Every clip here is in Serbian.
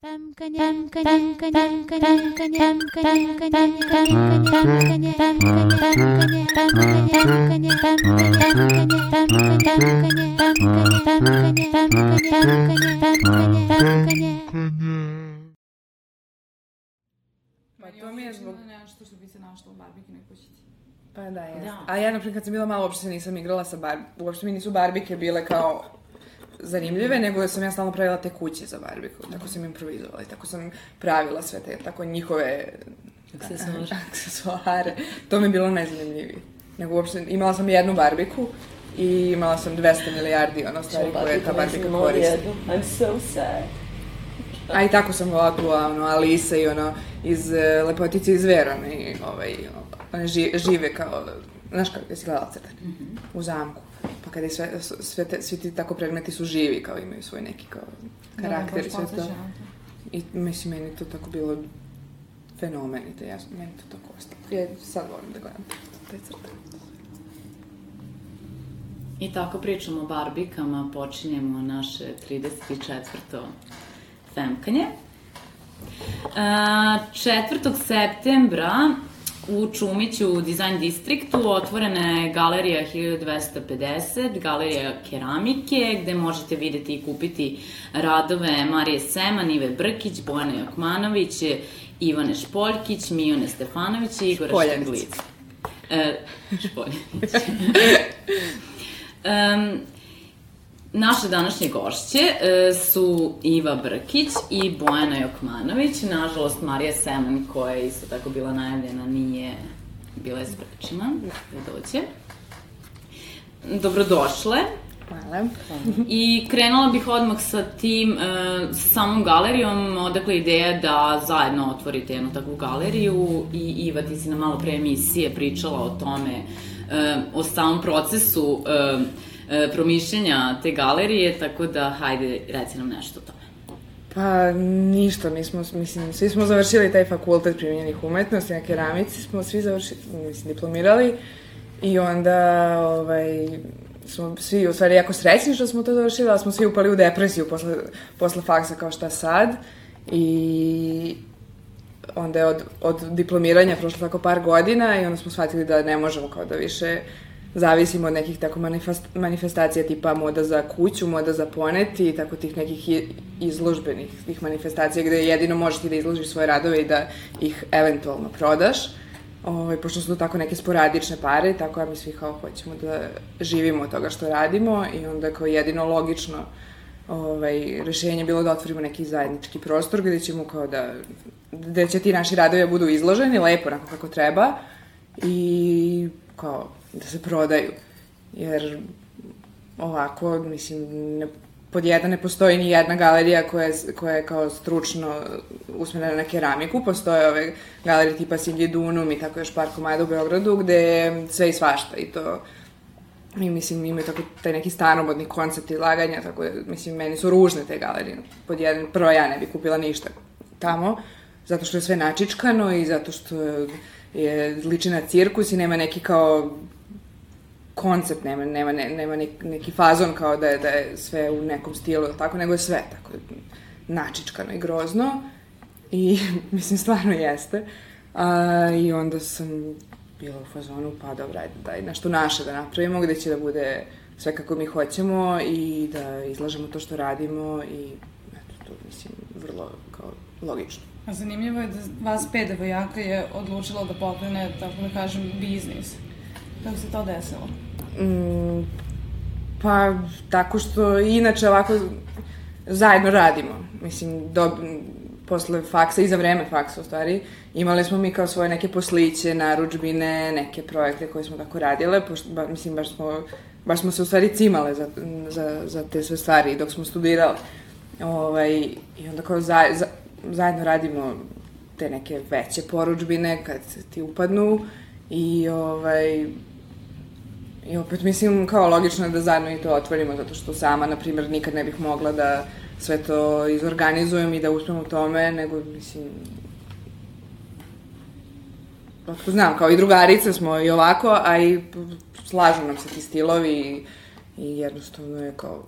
Pa to mi je zbog... Nešto što bi se našlo u barbikinoj kućici. Pa da, jeste. Da. A ja, na primjer, kad sam bila malo, uopšte se nisam igrala sa bar... Uopšte mi nisu barbike bile kao zanimljive, nego sam ja stalno pravila te kuće za barbiku. Tako sam improvizovala i tako sam pravila sve te, tako njihove Aksesuare. aksesuare. To mi je bilo najzanimljivije. Nego uopšte, imala sam jednu barbiku i imala sam 200 milijardi ono stvari koje ta barbika koristi. I'm so sad. A i tako sam volakla, ono, Alisa i ono, iz uh, Lepotice iz Vera, oni, ovaj, žive kao, znaš kako, jesi gledala crtane? U zamku. Pa kada je sve, sve te, svi ti tako predmeti su živi, kao imaju svoj neki kao karakter i sve to. I mislim, meni to tako bilo fenomen i to ja, meni to tako ostalo. Ja sad volim da gledam te crtane. I tako pričamo o barbikama, počinjemo naše 34. femkanje. E, 4. septembra u Čumiću u Design Districtu otvorena je galerija 1250, galerija keramike, gde možete videti i kupiti radove Marije Seman, Ive Brkić, Bojana Jokmanović, Ivane Špoljkić, Mijone Stefanović i Igora. Šteglić. E, Špoljanić. Um, naše današnje gošće e, su Iva Brkić i Bojana Jokmanović. Nažalost, Marija Seman, koja je isto tako bila najavljena, nije bila je sprečena da dođe. Dobrodošle. Hvala. I krenula bih odmah sa tim, e, sa samom galerijom, odakle ideja da zajedno otvorite jednu takvu galeriju i Iva, ti si na malo pre emisije pričala o tome, e, o samom procesu e, promišljenja te galerije, tako da hajde, reci nam nešto o tome. Pa ništa, mi smo, mislim, svi smo završili taj fakultet primjenjenih umetnosti, na keramici smo svi završili, mislim, diplomirali i onda, ovaj, smo svi u stvari jako srećni što smo to završili, ali smo svi upali u depresiju posle, posle faksa kao šta sad i onda je od, od diplomiranja prošlo tako par godina i onda smo shvatili da ne možemo kao da više zavisimo od nekih tako manifest, manifestacija tipa moda za kuću, moda za poneti i tako tih nekih izložbenih tih manifestacija gde jedino možeš ti da izložiš svoje radove i da ih eventualno prodaš. Ovaj, pošto su to tako neke sporadične pare, tako ja mi svi kao hoćemo da živimo od toga što radimo i onda kao jedino logično ovaj, rešenje bilo da otvorimo neki zajednički prostor gde ćemo kao da, gde će ti naši radovi da budu izloženi lepo, onako kako treba i kao da se prodaju. Jer ovako, mislim, ne, pod jedan ne postoji ni jedna galerija koja je, koja je kao stručno usmerena na keramiku, postoje ove galerije tipa Silje Dunum i tako još par komada u Beogradu gde je sve i svašta i to I mislim, imaju tako taj neki stanomodni koncept izlaganja, tako da, mislim, meni su ružne te galerije. Pod jedan, prvo ja ne bi kupila ništa tamo, zato što je sve načičkano i zato što je liči na cirkus i nema neki kao koncept, nema, nema, ne, nema neki, fazon kao da je, da je sve u nekom stilu, ili tako, nego je sve tako načičkano i grozno. I, mislim, stvarno jeste. A, I onda sam bila u fazonu, pa dobro, ajde, daj nešto naše da napravimo, gde će da bude sve kako mi hoćemo i da izlažemo to što radimo i eto, to mislim vrlo kao logično. A zanimljivo je da vas pet devojaka je odlučilo da pokrene, tako da kažem, biznis. Kako se to desilo? Mm, pa, tako što inače ovako zajedno radimo. Mislim, do, posle faksa i za vreme faksa u stvari, imali smo mi kao svoje neke posliće, naručbine, neke projekte koje smo tako radile, pošto, ba, mislim, baš smo, baš smo se u stvari cimale za, za, za te sve stvari dok smo studirale. Ovaj, I onda kao za, za, zajedno radimo te neke veće poručbine kad ti upadnu i ovaj, I opet mislim kao logično da zajedno i to otvorimo, zato što sama, na primjer, nikad ne bih mogla da sve to izorganizujem i da uspem u tome, nego, mislim, Otko znam, kao i drugarice smo i ovako, a i slažu nam se ti stilovi i, i jednostavno je kao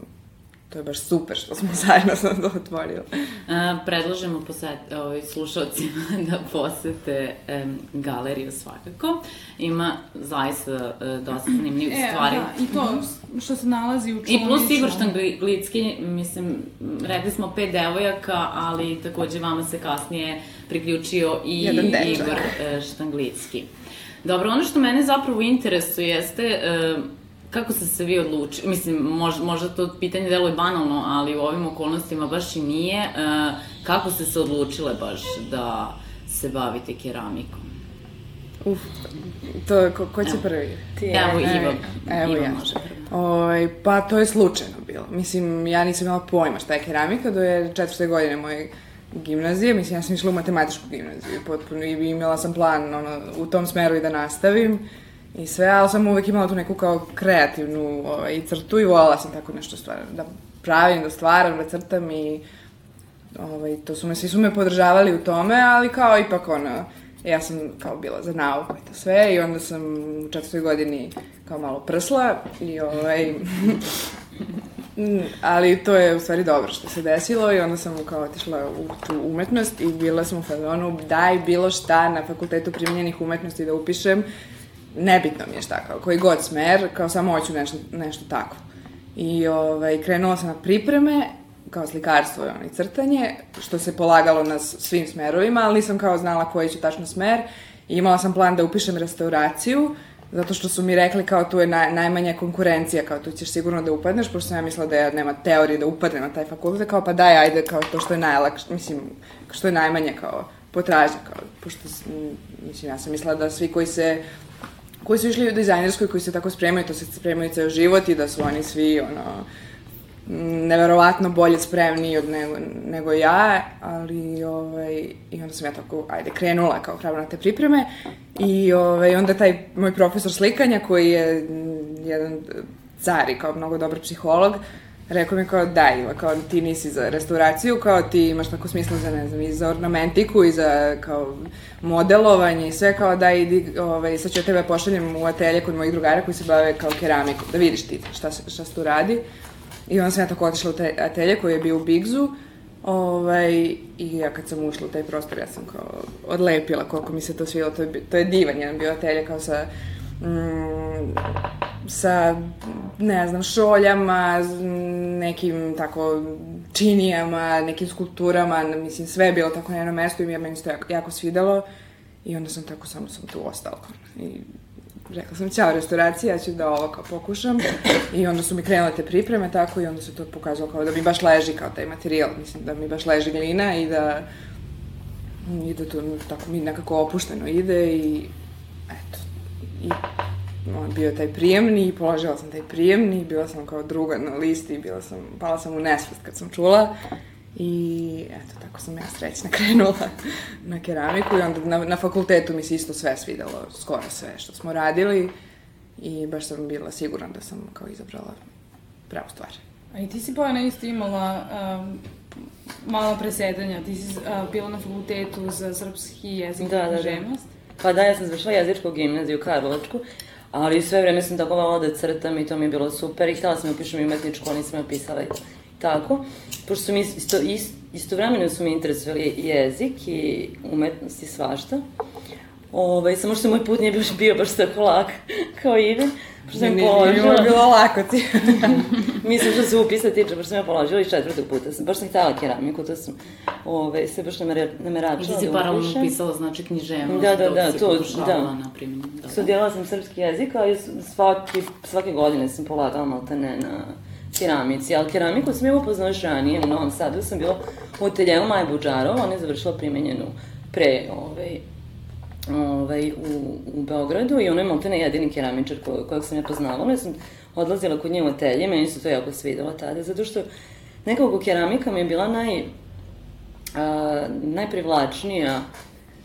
to je baš super što smo zajedno sam to otvorili. A, predlažemo poset, ovaj, slušalcima da posete um, galeriju svakako. Ima zaista uh, dosta zanimljivih E, stvari. da, i to što se nalazi u čolniču. I plus Igor Štanglicki, mislim, rekli smo pet devojaka, ali takođe vama se kasnije priključio i. Igor e, Štanglicki. Dobro, ono što mene zapravo interesuje jeste e, kako ste se vi odlučili, mislim, možda, možda to pitanje deluje banalno, ali u ovim okolnostima baš i nije, e, kako ste se odlučile baš da se bavite keramikom? Uf, to, ko, ko će prvi? Ti, Evo, Iva, Evo Iva ja. može prvo. Oj, pa to je slučajno bilo. Mislim, ja nisam imala pojma šta je keramika do je četvrte godine moje gimnazije. Mislim, ja sam išla u matematičku gimnaziju potpuno i imala sam plan ono, u tom smeru i da nastavim i sve, ali sam uvek imala tu neku kao kreativnu ovaj, crtu i volala sam tako nešto stvarno, da pravim, da stvaram, da crtam i ovaj, to su me, svi su me podržavali u tome, ali kao ipak ono, ja sam kao bila za nauku i to sve i onda sam u četvrtoj godini kao malo prsla i ovaj, ali to je u stvari dobro što se desilo i onda sam kao otišla u tu umetnost i bila sam u fazonu daj bilo šta na fakultetu primjenjenih umetnosti da upišem, nebitno mi je šta, kao koji god smer, kao samo hoću nešto, nešto tako. I ovaj, krenula sam na pripreme, kao slikarstvo i crtanje, što se polagalo na svim smerovima, ali nisam kao znala koji ću tačno smer. I imala sam plan da upišem restauraciju, zato što su mi rekli kao tu je naj, najmanja konkurencija, kao tu ćeš sigurno da upadneš, pošto sam ja mislila da ja nema teorije da upadnem na taj fakultet, kao pa daj, ajde, kao to što je najlakše, mislim, što je najmanje kao potražnja, kao, pošto, mislim, ja sam mislila da svi koji se koji su išli u dizajnerskoj, koji se tako spremaju, to se spremaju ceo život i da su oni svi, ono, neverovatno bolje spremni od nego, nego ja, ali ovaj, i onda sam ja tako, ajde, krenula kao hrabro na te pripreme i ovaj, onda taj moj profesor slikanja koji je jedan car i kao mnogo dobar psiholog, rekao mi kao da Iva, kao ti nisi za restauraciju, kao ti imaš tako smisla za, ne znam, i za ornamentiku i za kao modelovanje i sve kao da idi, ovaj, sad ću ja tebe pošaljem u atelje kod mojih drugara koji se bave kao keramikom, da vidiš ti šta, šta se tu radi. I onda sam ja tako otišla u taj atelje koji je bio u Bigzu, ovaj, i ja kad sam ušla u taj prostor, ja sam kao odlepila koliko mi se to svilo, to je, to je divan jedan bio atelje kao sa mm, sa, ne znam, šoljama, nekim tako činijama, nekim skulpturama, mislim, sve je bilo tako na jednom mestu i mi je meni to jako, jako svidelo i onda sam tako, samo sam tu ostala. I rekla sam, ćao restauracija, ja ću da ovo kao pokušam. I onda su mi krenule te pripreme tako i onda se to pokazalo kao da mi baš leži kao taj materijal, mislim da mi baš leži glina i da i da to tako mi nekako opušteno ide i eto. I bio taj prijemni i položila sam taj prijemni i bila sam kao druga na listi i bila sam, pala sam u nesvest kad sam čula i eto, tako sam ja srećna krenula na keramiku i onda na, na fakultetu mi se isto sve svidelo, skoro sve što smo radili i baš sam bila sigurna da sam kao izabrala pravu stvar. A i ti si Bojana isto imala um, malo presedanja. Ti si uh, bila na fakultetu za srpski jezik Da, da, i da. književnost. Pa da, ja sam završila jezičku gimnaziju Karlovačku, ali sve vreme sam tako volala da crtam i to mi je bilo super i htjela sam da upišem umetničku, ali nisam je upisala tako. Pošto su mi isto, ist, istovremeno su mi interesovali jezik i umetnost i svašta. Ovaj, samo što moj put nije baš bio baš tako lak kao Ivan, pošto sam Nije- nije položila. mi bilo lako ti. Mislim što se upisa tiče, baš sam ja položila iz četvrtog puta. Sam, baš sam htjela keramiku, to sam ove, se baš namera, I nameračila ti si da paralelno upišem. pisala, znači, književnost, Da, da, da, si to, da. na primjer. Da. Studirala sam srpski jezik, ali svaki, svake godine sam polagala maltene na keramici, ali keramiku sam je upoznala još ranije, u Novom Sadu sam bila u ateljevu Maja Buđarova, ona je završila primenjenu pre ovaj, ovaj, u, u Beogradu i ona je maltene jedini keramičar ko, kojeg sam ja poznavala. Ja sam odlazila kod nje u atelje, meni se to jako svidelo tada, zato što nekako keramika mi je bila naj, a, najprivlačnija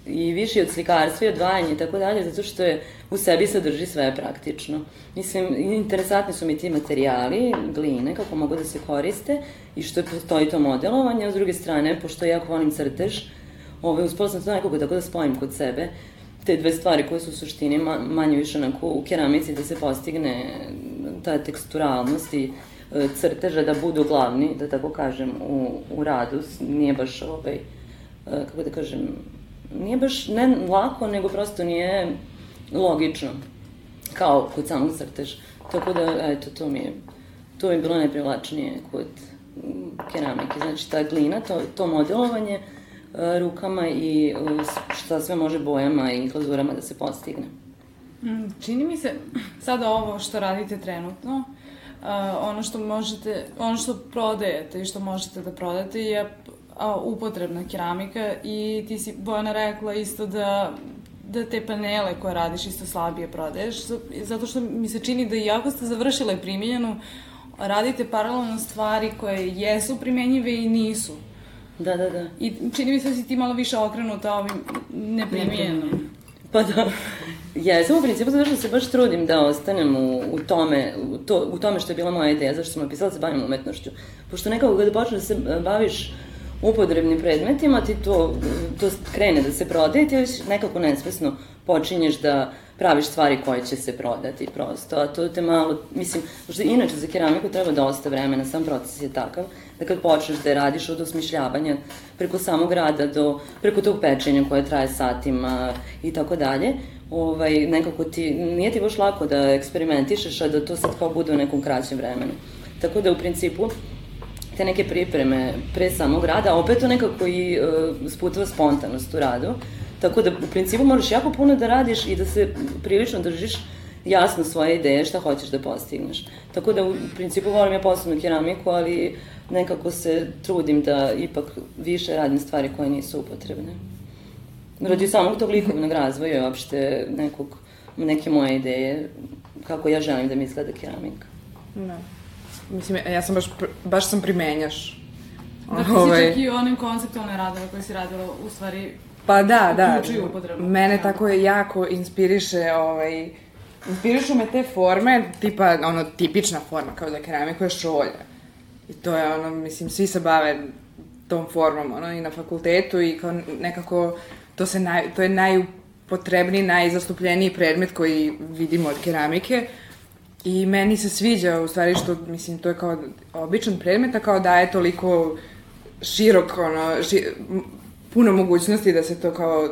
i više od slikarstva i odvajanja i tako dalje, zato što je u sebi sadrži sve praktično. Mislim, interesantni su mi ti materijali, gline, kako mogu da se koriste i što postoji to modelovanje, a s druge strane, pošto ja jako volim crtež, ove, uspela sam to nekako tako da spojim kod sebe, te dve stvari koje su u suštini ma, manje više onako u keramici da se postigne ta teksturalnost i e, crteža da budu glavni, da tako kažem, u, u radu. Nije baš, ovaj, e, kako da kažem, nije baš ne lako, nego prosto nije logično, kao kod samog crteža. Tako da, eto, to mi je, to mi je bilo najprivlačnije kod keramike. Znači, ta glina, to, to modelovanje e, rukama i e, šta sve može bojama i glazurama da se postigne. Mm, Čini mi se, sada ovo što radite trenutno, uh, ono što možete, ono što prodajete i što možete da prodate je upotrebna keramika i ti si Bojana rekla isto da da te panele koje radiš isto slabije prodaješ, zato što mi se čini da iako ste završile primjenjenu, radite paralelno stvari koje jesu primenjive i nisu. Da, da, da. I čini mi se da si ti malo više okrenuta ovim neprimjenjenom. Pa da, jesam u principu zato što se baš trudim da ostanem u, u, tome, u, to, u tome što je bila moja ideja, zašto sam napisala da se bavim umetnošću. Pošto nekako kada počneš da se baviš upotrebnim predmetima, ti to, to krene da se prodaje, ti već nekako nesvesno počinješ da praviš stvari koje će se prodati prosto, a to te malo, mislim, možda inače za keramiku treba dosta vremena, sam proces je takav, da kad počneš da radiš od osmišljavanja preko samog rada do, preko tog pečenja koje traje satima i tako dalje, ovaj, nekako ti, nije ti baš lako da eksperimentišeš, a da to sad kao bude u nekom kraćem vremenu. Tako da u principu te neke pripreme pre samog rada, opet to nekako i uh, sputava spontanost u radu. Tako da u principu moraš jako puno da radiš i da se prilično držiš jasno svoje ideje šta hoćeš da postigneš. Tako da u principu volim ja posebnu keramiku, ali nekako se trudim da ipak više radim stvari koje nisu upotrebne. Radi samog tog likovnog razvoja i uopšte nekog, neke moje ideje kako ja želim da mi izgleda keramika. Da. Mislim, ja sam baš, baš sam primenjaš. Dakle, si ovaj... čak i onim konceptualne radove koje si radila, u stvari, Pa da, da. Mene tako je jako inspiriše, ovaj, inspirišu me te forme, tipa, ono, tipična forma, kao da keramiku je šolja. I to je ono, mislim, svi se bave tom formom, ono, i na fakultetu i kao nekako, to, se naj, to je najupotrebniji, najzastupljeniji predmet koji vidimo od keramike. I meni se sviđa, u stvari, što, mislim, to je kao običan predmet, a kao daje toliko širok, ono, ši, puno mogućnosti da se to kao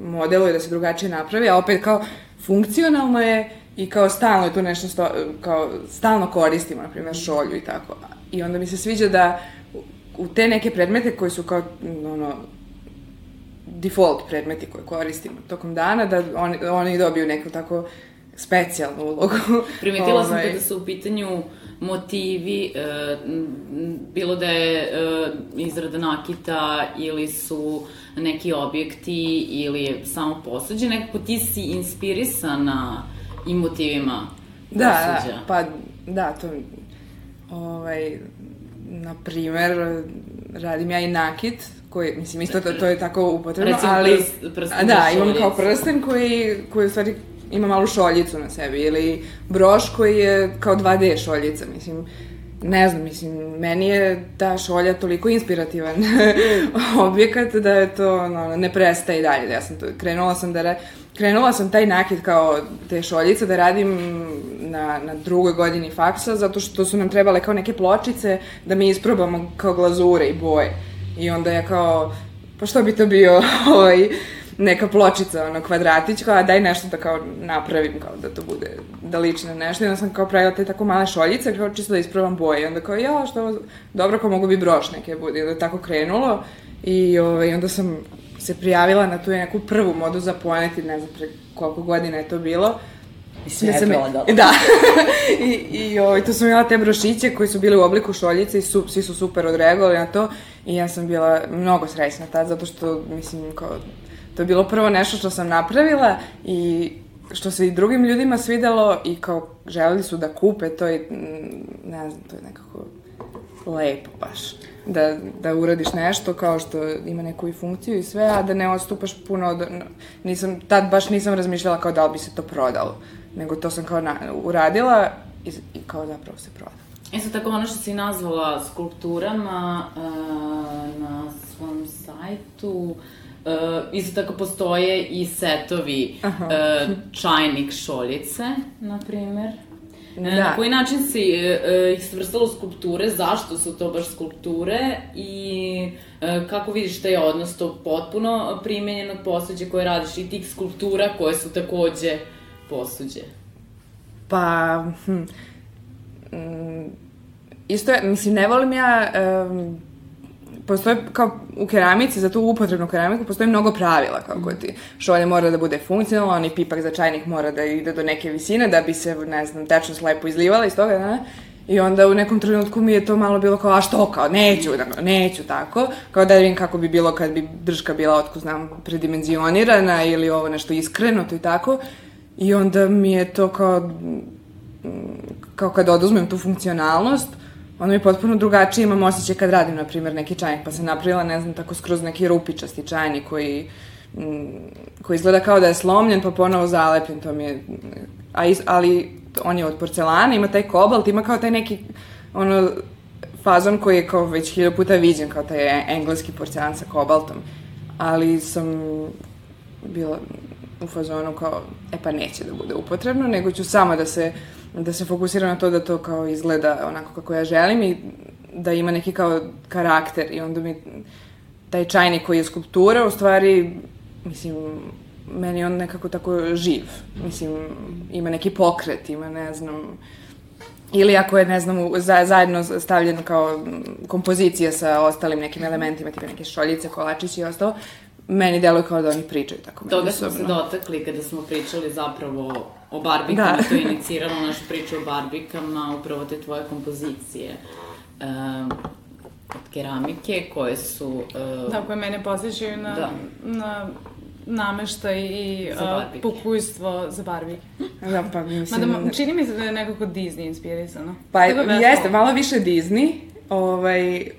modeluje, da se drugačije napravi, a opet kao funkcionalno je i kao stalno je to nešto sto, kao stalno koristimo, na primjer šolju i tako. I onda mi se sviđa da u te neke predmete koji su kao ono, default predmeti koje koristimo tokom dana, da oni, oni dobiju neku tako specijalnu ulogu. Primetila sam ovaj. kada su u pitanju motivi, e, bilo da je e, izrada nakita ili su neki objekti ili je samo posuđe, nekako ti si inspirisana i motivima da, posuđa. Da, pa da, to ovaj, na primer, radim ja i nakit, koji, mislim, isto to, to je tako upotrebno, Recimo, ali... Prst, prsten da, imam kao prsten koji, koji u stvari ima malu šoljicu na sebi, ili broš koji je kao 2D šoljica, mislim, ne znam, mislim, meni je ta šolja toliko inspirativan objekat da je to, no, ne prestaje i dalje. Ja sam to, krenula sam da, krenula sam taj nakit kao te šoljice da radim na, na drugoj godini faksa, zato što su nam trebale kao neke pločice da mi isprobamo kao glazure i boje. I onda ja kao, pa što bi to bio, ovaj, neka pločica, ono, kvadratić, kao, daj nešto da kao napravim, kao da to bude, da liči na nešto. I onda sam kao pravila te tako male šoljice, kao čisto da isprobam boje. I onda kao, ja, što, dobro, kao mogu bi broš neke bude. I onda tako krenulo. I ovaj, onda sam se prijavila na tu neku prvu modu za poneti, ne znam pre koliko godina je to bilo. I sve je prodala. Da. I, i ovaj, tu sam imala te brošiće koji su bili u obliku šoljice i su, svi su super odreagovali na to. I ja sam bila mnogo srećna tad, zato što, mislim, kao, To je bilo prvo nešto što sam napravila i što se i drugim ljudima svidelo i kao želeli su da kupe to i ne znam, to je nekako lepo baš. Da, da uradiš nešto kao što ima neku i funkciju i sve, a da ne odstupaš puno od... Nisam, tad baš nisam razmišljala kao da li bi se to prodalo, nego to sam kao na, uradila i, i kao zapravo se proda. Isto tako ono što si nazvala skulpturama uh, na svom sajtu, Uh, isto tako postoje i setovi uh, čajnik šoljice, na primer. E, Da. Na koji način si e, ih svrstala u skulpture, zašto su to baš skulpture i e, kako vidiš taj odnos to potpuno primenjenog posuđa koje radiš i tih skulptura koje su takođe posuđe? Pa, hm, mm, isto je, mislim, ne volim ja, um, postoje kao u keramici, za tu upotrebnu keramiku, postoji mnogo pravila, kao kod ti šolje mora da bude funkcionalno, onaj pipak za čajnik mora da ide do neke visine, da bi se, ne znam, tečnost lepo izlivala iz toga, da, I onda u nekom trenutku mi je to malo bilo kao, a što, kao, neću, da, neću tako, kao da vidim kako bi bilo kad bi drška bila, otko znam, predimenzionirana ili ovo nešto iskrenuto i tako. I onda mi je to kao, kao kad oduzmem tu funkcionalnost, onda mi potpuno drugačije imam osjećaj kad radim, na primjer, neki čajnik, pa sam napravila, ne znam, tako skroz neki rupičasti čajnik koji, mm, koji izgleda kao da je slomljen, pa ponovo zalepljen, to mi je, a is, ali on je od porcelana, ima taj kobalt, ima kao taj neki, ono, fazon koji je kao već hiljadu puta viđen, kao taj engleski porcelan sa kobaltom, ali sam bila u fazonu kao, e pa neće da bude upotrebno, nego ću samo da se, da se fokusiram na to da to kao izgleda onako kako ja želim i da ima neki kao karakter i onda mi taj čajnik koji je skulptura u stvari, mislim, meni on nekako tako živ. Mislim, ima neki pokret, ima, ne znam, ili ako je, ne znam, za, zajedno stavljen kao kompozicija sa ostalim nekim elementima, tipa neke šoljice, kolačići i ostalo, meni deluje kao da oni pričaju tako Toga smo se međusobno. dotakli kada smo pričali zapravo o barbikama, Da. to je iniciralo našu priču o barbikama, upravo te tvoje kompozicije um, od keramike koje su... Uh, Da, koje mene posjećaju na, Da. na nameštaj i Za barbike. pokujstvo za barbike. Da, pa mislim... Mada čini mi se da je nekako Disney inspirisano. Pa da jeste, malo više Disney, ovaj,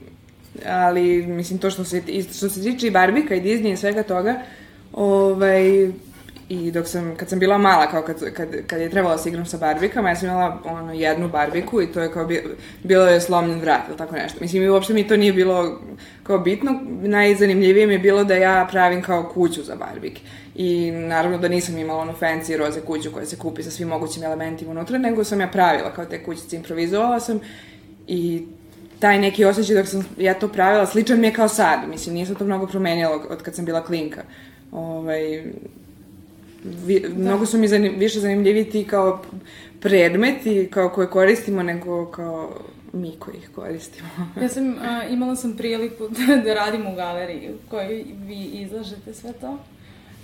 ali mislim to što se, što se tiče i Barbika i Disney i svega toga, ovaj, i dok sam, kad sam bila mala, kao kad, kad, kad je trebalo da se igram sa barbikama, ja sam imala ono, jednu barbiku i to je kao bi, bilo je slomljen vrat ili tako nešto. Mislim, i uopšte mi to nije bilo kao bitno, najzanimljivije mi je bilo da ja pravim kao kuću za barbike. I naravno da nisam imala onu fancy roze kuću koja se kupi sa svim mogućim elementima unutra, nego sam ja pravila kao te kućice, improvizovala sam i taj neki osjećaj dok sam ja to pravila, sličan mi je kao sad, mislim, nije se to mnogo promenilo od kad sam bila klinka. Ovaj, vi, da. mnogo su mi zanim, više zanimljivi ti kao predmeti kao koje koristimo nego kao mi koji ih koristimo. Ja sam, a, imala sam priliku da, da radim u galeriji u kojoj vi izlažete sve to.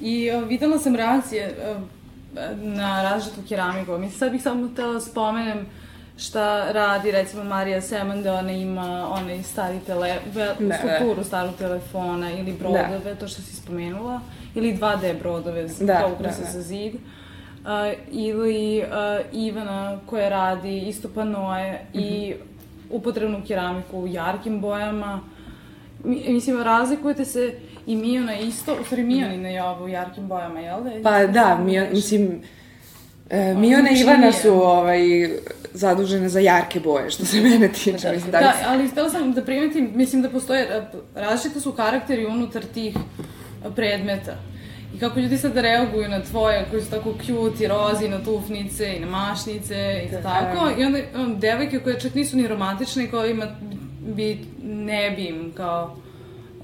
I a, videla sam reakcije a, na različitu keramiku. Mislim, sad bih samo htela spomenem šta radi, recimo, Marija Seman, da ona ima onaj stari tele, ve, Da, da. skulpturu starog telefona ili brodove, to što si spomenula, ili 2D brodove Da, kao ukrase da, da. za zid. Uh, ili uh, Ivana koja radi isto panoje i Mhm. upotrebnu keramiku u jarkim bojama. Mi, mislim, razlikujete se i Miona isto, u stvari Mionina je ovo u jarkim bojama, jel da? Pa da, mi, mislim, e, Miona i Ivana su ovaj, zadužene za jarke boje, što se mene tiče. mislim, Da, da, ali htela sam da primetim, mislim da postoje, e, različiti su karakteri unutar tih e, predmeta. I kako ljudi sad reaguju na tvoje, koji su tako cute i rozi, na tufnice i na mašnice i Da. tako. I onda um, devojke koje čak nisu ni romantične, kojima bi, ne bi im kao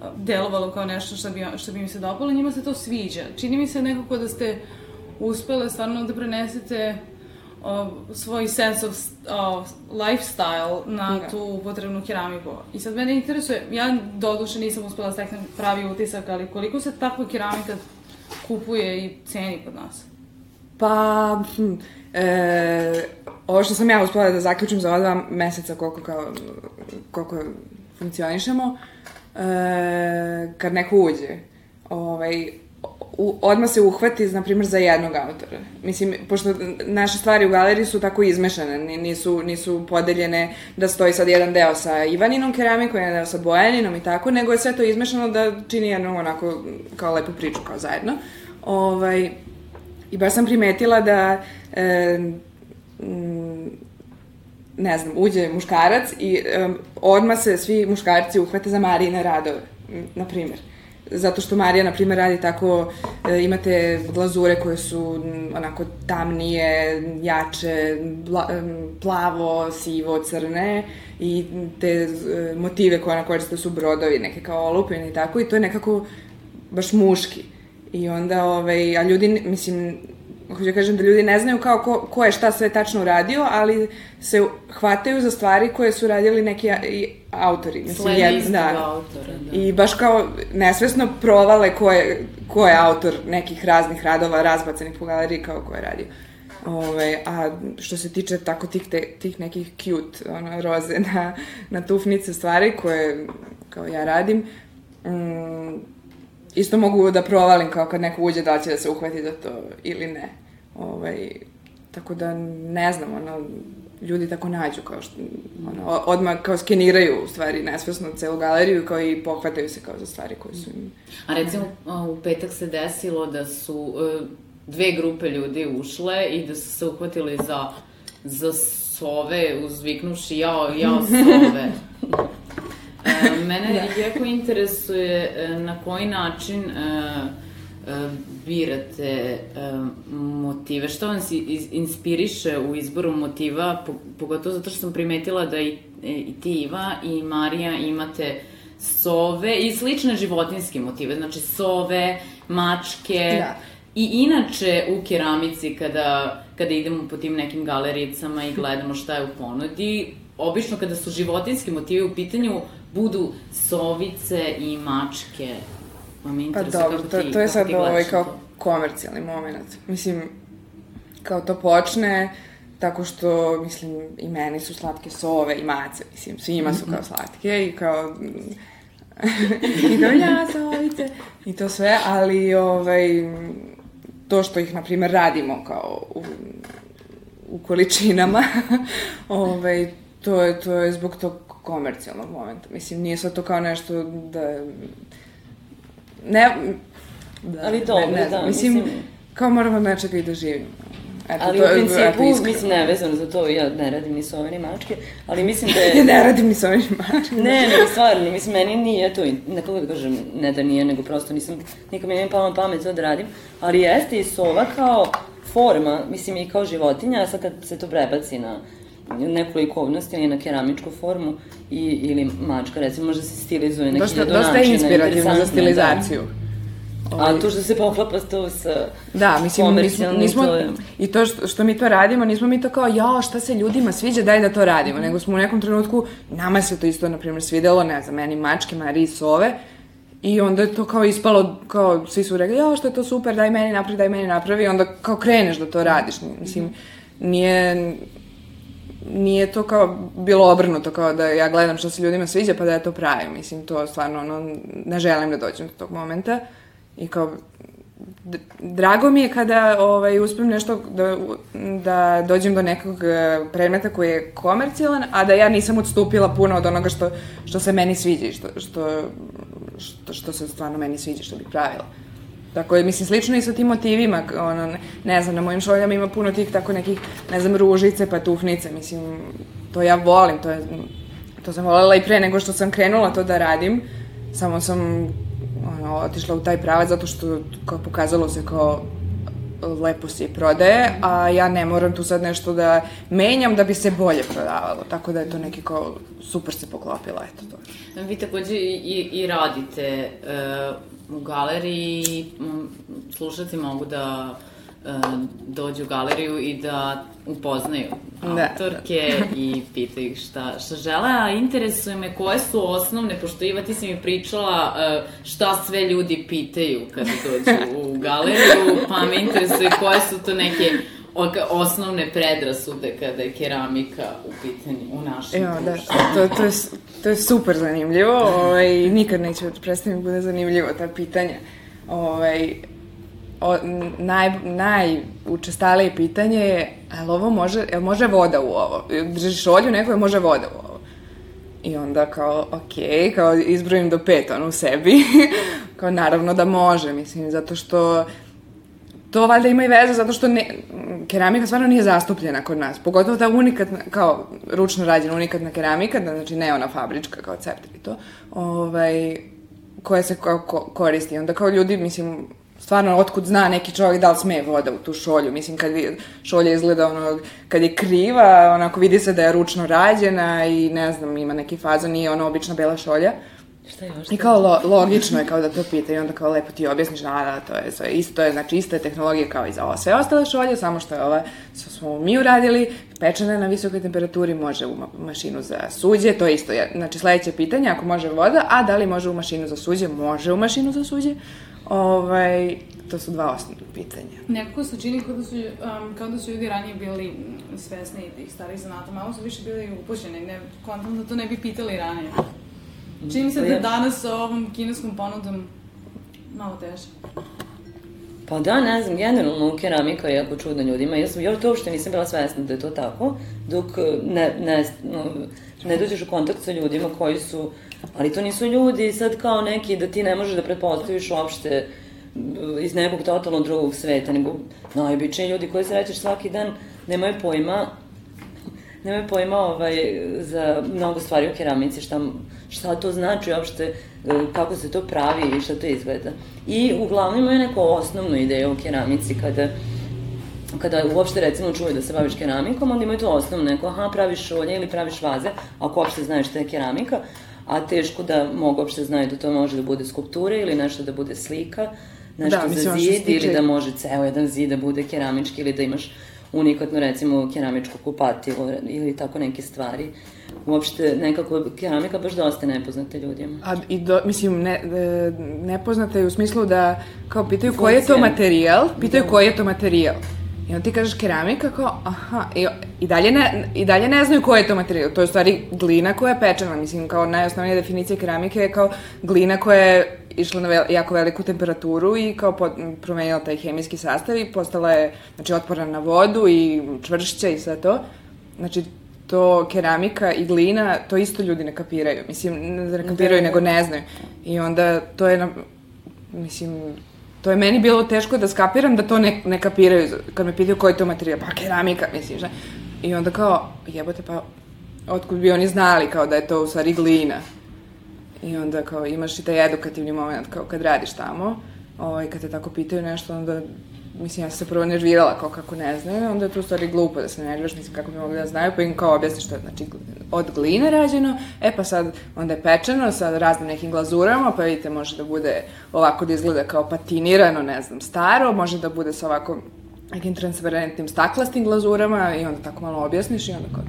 e, delovalo kao nešto što bi, što bi im se dopalo, njima se to sviđa. Čini mi se nekako da ste uspele stvarno da prenesete o, svoj sense of o, lifestyle na Da. tu upotrebnu keramiku. I sad mene interesuje, ja doduše nisam uspela da steknem pravi utisak, ali koliko se takva keramika kupuje i ceni kod nas? Pa, hm, e, ovo što sam ja uspela da zaključim za ova dva meseca koliko, kao, koliko funkcionišemo, e, kad neko uđe, ovaj, u, odmah se uhvati, na primjer, za jednog autora. Mislim, pošto naše stvari u galeriji su tako izmešane, ni- nisu, nisu podeljene da stoji sad jedan deo sa Ivaninom keramikom, jedan deo sa Bojaninom i tako, nego je sve to izmešano da čini jednu onako kao lepu priču kao zajedno. Ovaj, I baš sam primetila da e, mm, ne znam, uđe muškarac i um, odmah se svi muškarci uhvate za Marijine radove, m, na primjer. Zato što Marija, na primjer, radi tako, e, imate glazure koje su onako tamnije, jače, plavo, sivo, crne i te e, motive koje ona koriste su brodovi, neke kao olupine i tako i to je nekako baš muški. I onda, ovaj, a ljudi, mislim, hoću da kažem da ljudi ne znaju kao ko, ko je šta sve tačno uradio, ali se hvataju za stvari koje su radili neki autori. Mislim, jed- istog autora, da. I baš kao nesvesno provale ko je, ko je autor nekih raznih radova razbacanih po galeriji kao ko je radio. Ove, a što se tiče tako tih, te, tih nekih cute ono, roze na, na tufnice stvari koje kao ja radim, mm, isto mogu da provalim kao kad neko uđe da će da se uhvati za to ili ne. Ovaj, tako da ne znam, ono, ljudi tako nađu kao što, ono, odmah kao skeniraju u stvari nesvesno celu galeriju kao i pohvataju se kao za stvari koje su im... A recimo, u petak se desilo da su e, dve grupe ljudi ušle i da su se uhvatili za, za sove, uzviknuši jao, jao sove. E, mene jako interesuje e, na koji način e, birate motive. Što vam iz- inspiriše u izboru motiva, po, pogotovo zato što sam primetila da i, e, i ti Iva i Marija imate sove i slične životinske motive, znači sove, mačke, Da. I inače u keramici kada, kada idemo po tim nekim galericama i gledamo šta je u ponudi, obično kada su životinski motivi u pitanju budu sovice i mačke. Pa me Pa interesuje dobro, kako to, ti, to je kako sad ovaj kao to. komercijalni moment. Mislim, kao to počne tako što, mislim, i meni su slatke sove i mace, mislim, svima su kao slatke i kao... I kao ja, sovice. I to sve, ali ovaj, to što ih, na primjer, radimo kao u, u količinama, ovaj, to, je, to je zbog tog komercijalnog momenta. Mislim, nije sad to kao nešto da... Ne, da, Ali dobro, ne, ne znam, da, mislim, mislim- kao moramo od nečega i da živimo. Eto, Ali to u je- principu, eto, iskreno. mislim, nevezano za to, ja ne radim ni sove ni mačke, ali mislim da je... Ja ne radim ni sa ovim mačima. Ne, nego stvarno, mislim, meni nije to, ne kako da kažem, ne da nije, nego prosto nisam, nikad mi nije palo na pamet to da radim, ali jeste i sova kao forma, mislim i kao životinja, a sad kad se to prebaci na neku likovnost ili na keramičku formu i, ili mačka, recimo, može se stilizuje na Dosta, hiljadu dosta je inspirativno za je, stilizaciju. Da. A to što se poklapa to sa Da, mislim, nismo, komercijalnim, nismo to je... i to što, što mi to radimo, nismo mi to kao, ja, šta se ljudima sviđa, daj da to radimo, nego smo u nekom trenutku, nama se to isto, na primjer, svidelo, ne znam, meni mačke, Mariji sove, i onda je to kao ispalo, kao svi su rekli, ja, što je to super, daj meni napravi, daj meni napravi, i onda kao kreneš da to radiš, mislim, nije, nije to kao bilo obrnuto, kao da ja gledam što se ljudima sviđa pa da ja to pravim. Mislim, to stvarno, ono, ne želim da dođem do tog momenta. I kao, drago mi je kada ovaj, uspem nešto da, da dođem do nekog e, predmeta koji je komercijalan, a da ja nisam odstupila puno od onoga što, što se meni sviđa i što, što, što, što se stvarno meni sviđa, što bih pravila. Tako je, mislim, slično i sa tim motivima, ono, ne, znam, na mojim šoljama ima puno tih tako nekih, ne znam, ružice, patufnice, mislim, to ja volim, to je, to sam voljela i pre nego što sam krenula to da radim, samo sam, ono, otišla u taj pravac zato što, kao pokazalo se kao lepo se prodaje, a ja ne moram tu sad nešto da menjam da bi se bolje prodavalo, tako da je to neki kao, super se poklopila, eto to. Vi takođe i, i radite uh, u galeriji, m, slušalci mogu da uh, dođu u galeriju i da upoznaju Da. autorke i pitaju ih šta, šta žele, a interesuje me koje su osnovne, pošto Iva ti si mi pričala uh, šta sve ljudi pitaju kada dođu u galeriju, pa me interesuje koje su to neke osnovne predrasude kada je keramika u pitanju u našem Evo, da, društvu. to, to, je, to je super zanimljivo, ovaj, nikad neće prestati mi bude zanimljivo ta pitanja. Ovaj, o, naj, najučestalije pitanje je, ali ovo može, jel može voda u ovo? Držiš olju, neko je može voda u ovo. I onda kao, ok, kao izbrojim do pet, ono, u sebi. kao, naravno da može, mislim, zato što to valjda ima i veze zato što ne, keramika stvarno nije zastupljena kod nas. Pogotovo ta unikatna, kao ručno rađena unikatna keramika, da, znači ne ona fabrička kao cepter i to. Ovaj, koje se kao ko, koristi. Onda kao ljudi, mislim, stvarno otkud zna neki čovjek da li sme voda u tu šolju. Mislim, kad šolja izgleda ono, kad je kriva, onako vidi se da je ručno rađena i ne znam, ima neki fazon, nije ono obična bela šolja. Šta još? I kao lo, logično je kao da to pita i onda kao lepo ti objasniš, da, da, to je sve isto, to je znači ista je tehnologija kao i za ovo sve ostale šolje, samo što je ova, što smo mi uradili, pečena je na visokoj temperaturi, može u ma mašinu za suđe, to je isto, je, znači sledeće pitanje, ako može voda, a da li može u mašinu za suđe, može u mašinu za suđe, ovaj, to su dva osnovna pitanja. Nekako se čini kao da su, um, kao da su ljudi ranije bili svesni tih starih zanata, malo su više bili upućeni, ne, kontam da to ne bi pitali ranije. Čini se da danas sa ovom kineskom ponudom malo teže. Pa da, ne znam, generalno keramika je jako čudna ljudima. Ja sam, ja to uopšte nisam bila svesna da je to tako, dok ne, ne, no, ne dođeš u kontakt sa ljudima koji su, ali to nisu ljudi sad kao neki da ti ne možeš da pretpostaviš uopšte iz nekog totalno drugog sveta, nego najobičniji ljudi koji srećeš svaki dan nemaju pojma nemaju pojma ovaj, za mnogo stvari u keramici, šta, šta to znači uopšte, e, kako se to pravi i šta to izgleda. I uglavnom imaju neku osnovnu ideju o keramici kada kada uopšte recimo čuju da se baviš keramikom, onda imaju to osnovno neko, aha, praviš šolje ili praviš vaze, ako uopšte znaju šta je keramika, a teško da mogu uopšte znaju da to može da bude skulptura ili nešto da bude slika, nešto da, mislim, za zid stiče... ili da može ceo jedan zid da bude keramički ili da imaš unikatno recimo keramičko kupatilo ili tako neke stvari. Uopšte nekako keramika baš dosta nepoznata ljudima. A i do, mislim ne, nepoznata je u smislu da kao pitaju koji je to materijal, pitaju da. koji je to materijal. I onda ti kažeš keramika kao, aha, i, i, dalje ne, i dalje ne znaju koji je to materijal. To je u stvari glina koja je pečena. Mislim, kao najosnovnija definicija keramike je kao glina koja je išla na vel, jako veliku temperaturu i kao pod, promenila taj hemijski sastav i postala je, znači, otporna na vodu i čvršća i sve to. Znači, to keramika i glina, to isto ljudi ne kapiraju. Mislim, ne da kapiraju, da, nego ne znaju. I onda to je, na, mislim, to je meni bilo teško da skapiram da to ne, ne kapiraju. Kad me pitaju koji je to materijal, pa keramika, mislim, šta? I onda kao, jebote, pa otkud bi oni znali kao da je to u stvari glina. I onda kao imaš i taj edukativni moment kao kad radiš tamo, ovaj, kad te tako pitaju nešto, onda mislim, ja sam se prvo nervirala kao kako ne znaju, onda je to u stvari glupo da se nerviraš, mislim, kako bi mogli da znaju, pa im kao objasniš što je, znači, od gline rađeno, e pa sad, onda je pečeno sa raznim nekim glazurama, pa vidite, može da bude ovako da izgleda kao patinirano, ne znam, staro, može da bude sa ovako nekim transparentnim staklastim glazurama i onda tako malo objasniš i onda kao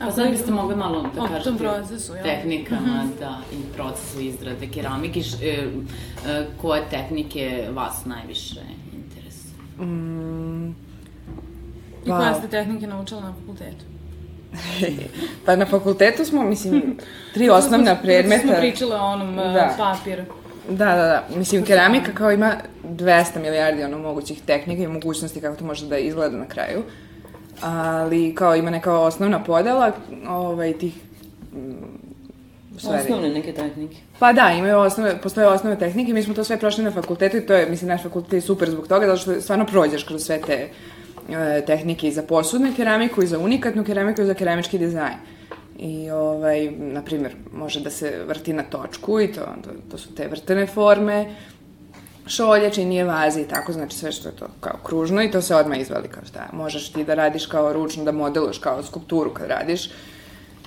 A sad biste mogli malo da o kažete procesu, ja. tehnikama uh mhm. -huh. da, i procesu izrade keramike, š, e, e, koje tehnike vas najviše interesuju? Mm, I wow. koje ste tehnike naučila na fakultetu? pa na fakultetu smo, mislim, tri osnovna predmeta. Smo pričale o onom e, da. papiru. Da, da, da. Mislim, keramika kao ima 200 milijardi ono mogućih tehnika i mogućnosti kako to može da izgleda na kraju. Uh, ali kao ima neka osnovna podela ovaj, tih stvari. Osnovne neke tehnike. Pa da, imaju osnove, postoje osnove tehnike, mi smo to sve prošli na fakultetu i to je, mislim, naš fakultet je super zbog toga, zato što stvarno prođeš kroz sve te e, tehnike i za posudnu keramiku, i za unikatnu keramiku, i za keramički dizajn. I, ovaj, na primjer, može da se vrti na točku i to, to, to su te vrtene forme, šolje, činije vaze i tako, znači sve što je to kao kružno i to se odmah izvali kao šta. Možeš ti da radiš kao ručno, da modeluješ kao skulpturu kad radiš.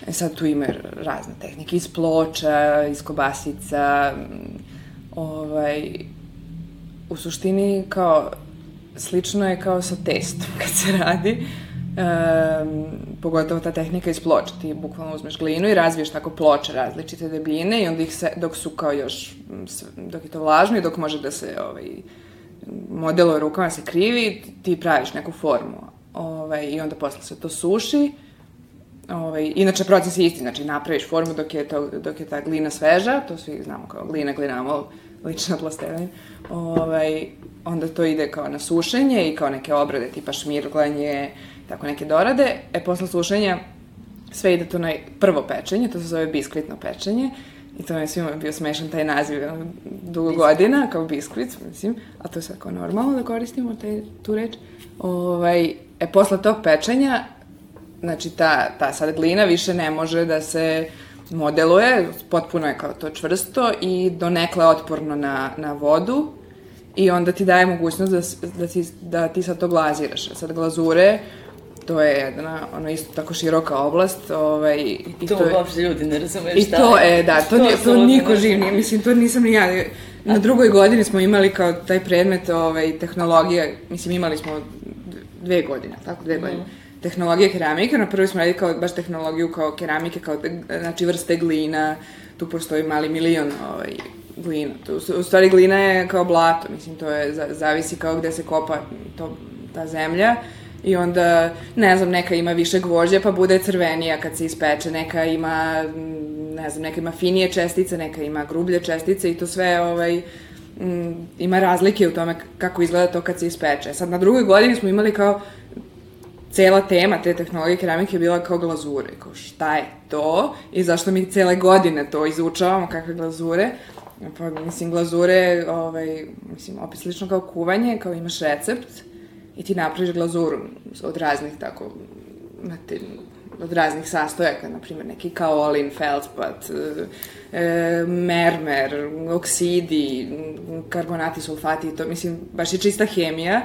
E sad tu ima razne tehnike, iz ploča, iz kobasica, ovaj, u suštini kao, slično je kao sa testom kad se radi um, pogotovo ta tehnika iz ploča, ti bukvalno uzmeš glinu i razviješ tako ploče različite debljine i onda ih se, dok su kao još, dok je to vlažno i dok može da se ovaj, modelo rukama se krivi, ti praviš neku formu ovaj, i onda posle se to suši, Ovaj, inače, proces je isti, znači napraviš formu dok je, to, dok je ta glina sveža, to svi znamo kao glina, glinamol, lična plastelina. Ovaj, onda to ide kao na sušenje i kao neke obrade tipa šmirglanje, tako neke dorade. E, posle sušenja sve ide to na prvo pečenje, to se zove biskvitno pečenje. I to je svima bio smešan taj naziv dugo godina, kao biskvit, mislim, a to je sad kao normalno da koristimo taj, tu reč. Ovaj, e, posle tog pečenja, znači ta, ta sad glina više ne može da se modeluje, potpuno je kao to čvrsto i donekle otporno na, na vodu i onda ti daje mogućnost da, da, ti, da ti sad to glaziraš. Sad glazure, to je jedna, ono isto tako široka oblast, ovaj, i To, to uopšte ljudi ne razumeju i šta to, je. e, da, to, nije, to niko živ nije, mislim, to nisam ni ja. Na drugoj godini smo imali kao taj predmet ovaj, tehnologija, mislim, imali smo dve godine, tako, dve godine. Tehnologija keramike, na prvoj smo radili kao, baš tehnologiju kao keramike, kao, znači, vrste glina, tu postoji mali milion ovaj, glina. Tu, u stvari glina je kao blato, mislim, to je, za- zavisi kao gde se kopa to, ta zemlja. I onda, ne znam, neka ima više gvožđa pa bude crvenija kad se ispeče, neka ima, mm, ne znam, neka ima finije čestice, neka ima grublje čestice i to sve, ovaj, mm, ima razlike u tome kako izgleda to kad se ispeče. Sad, na drugoj godini smo imali kao cela tema te tehnologije keramike je bila kao glazure, kao šta je to i zašto mi cele godine to izučavamo, kakve glazure. Pa, mislim, glazure, ovaj, mislim, opet slično kao kuvanje, kao imaš recept i ti napraviš glazuru od raznih tako, znate, od raznih sastojaka, na primjer neki kaolin, feldspat, e, mermer, oksidi, karbonati, sulfati, to, mislim, baš je čista hemija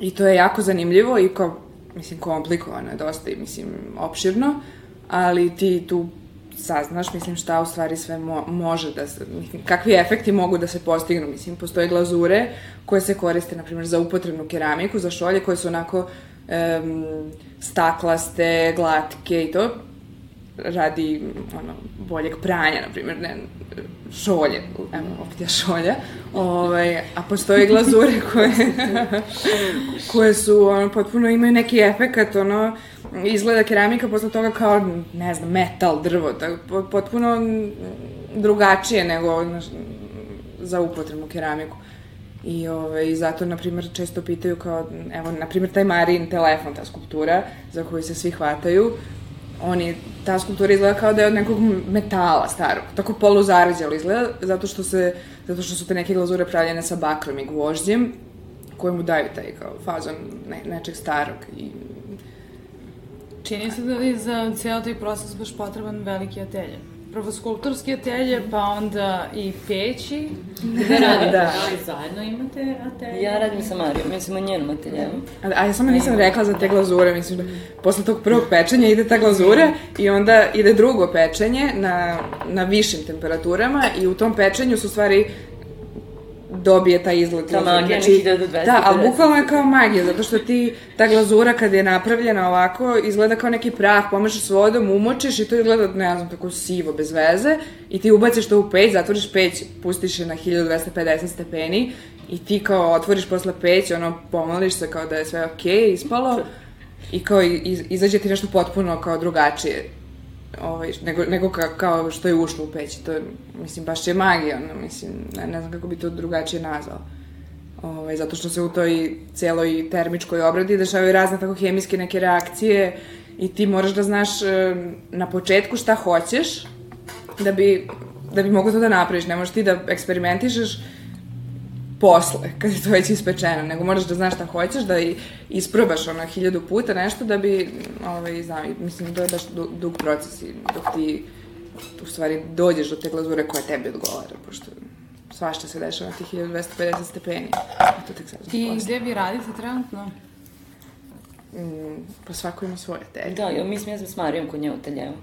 I to je jako zanimljivo i kao, mislim, komplikovano je dosta i, mislim, opširno, ali ti tu saznaš, mislim, šta u stvari sve mo može da se, kakvi efekti mogu da se postignu, mislim, postoje glazure koje se koriste, na primjer, za upotrebnu keramiku, za šolje koje su onako um, staklaste, glatke i to, radi ono, boljeg pranja, na primjer, ne, šolje, evo, opet je šolja, ovaj, a postoje glazure koje, koje su, ono, potpuno imaju neki efekat, ono, izgleda keramika posle toga kao, ne znam, metal, drvo, tako, po- potpuno drugačije nego znaš, za upotrebnu keramiku. I ovaj, zato, na primjer, često pitaju kao, evo, na primjer, taj Marin telefon, ta skulptura, za koju se svi hvataju, oni, ta skulptura izgleda kao da je od nekog metala starog, tako poluzarđalo izgleda, zato što, se, zato što su te neke glazure pravljene sa bakrom i gvožđem, koje mu daju taj kao fazon ne, nečeg starog i Čini se da je za cijel taj proces baš potreban veliki atelje. Prvo skulptorski atelje, pa onda i peći. Gde radite? Da. Da. li zajedno imate atelje? Ja radim sa Marijom, mislim o njenom ateljevu. A, a ja samo nisam rekla za te glazure, mislim da posle tog prvog pečenja ide ta glazura i onda ide drugo pečenje na, na višim temperaturama i u tom pečenju su stvari dobije taj izgled. Ta magija nekih 1250. Da, ali bukvalno je kao magija, zato što ti, ta glazura kad je napravljena ovako, izgleda kao neki prah, pomešaš s vodom, umočiš i to izgleda, ne znam, tako sivo, bez veze, i ti ubaciš to u peć, zatvoriš peć, pustiš je na 1250 stepeni i ti kao otvoriš posle peć, ono, pomoliš se kao da je sve okej, okay, ispalo, i kao iz, izađe ti nešto potpuno kao drugačije ovaj, nego, nego ka, kao što je ušlo u peć. To je, mislim, baš je magija, ono, mislim, ne, ne znam kako bi to drugačije nazvao. Ovaj, zato što se u toj celoj termičkoj obradi dešavaju razne tako hemijske neke reakcije i ti moraš da znaš na početku šta hoćeš da bi, da bi mogo to da napraviš. Ne možeš ti da eksperimentišeš posle, kad je to već ispečeno, nego moraš da znaš šta hoćeš, da i isprobaš ono hiljadu puta nešto da bi, ovaj, znam, mislim, to je baš du, dug proces i dok ti u stvari dođeš do te glazure koja tebi odgovara, pošto svašta se dešava na tih 1250 stepeni. A to tek sad I posle. gde vi radite trenutno? Mm, pa svako ima svoje te. Da, ja, mislim, ja sam s Marijom kod nje u ateljevu.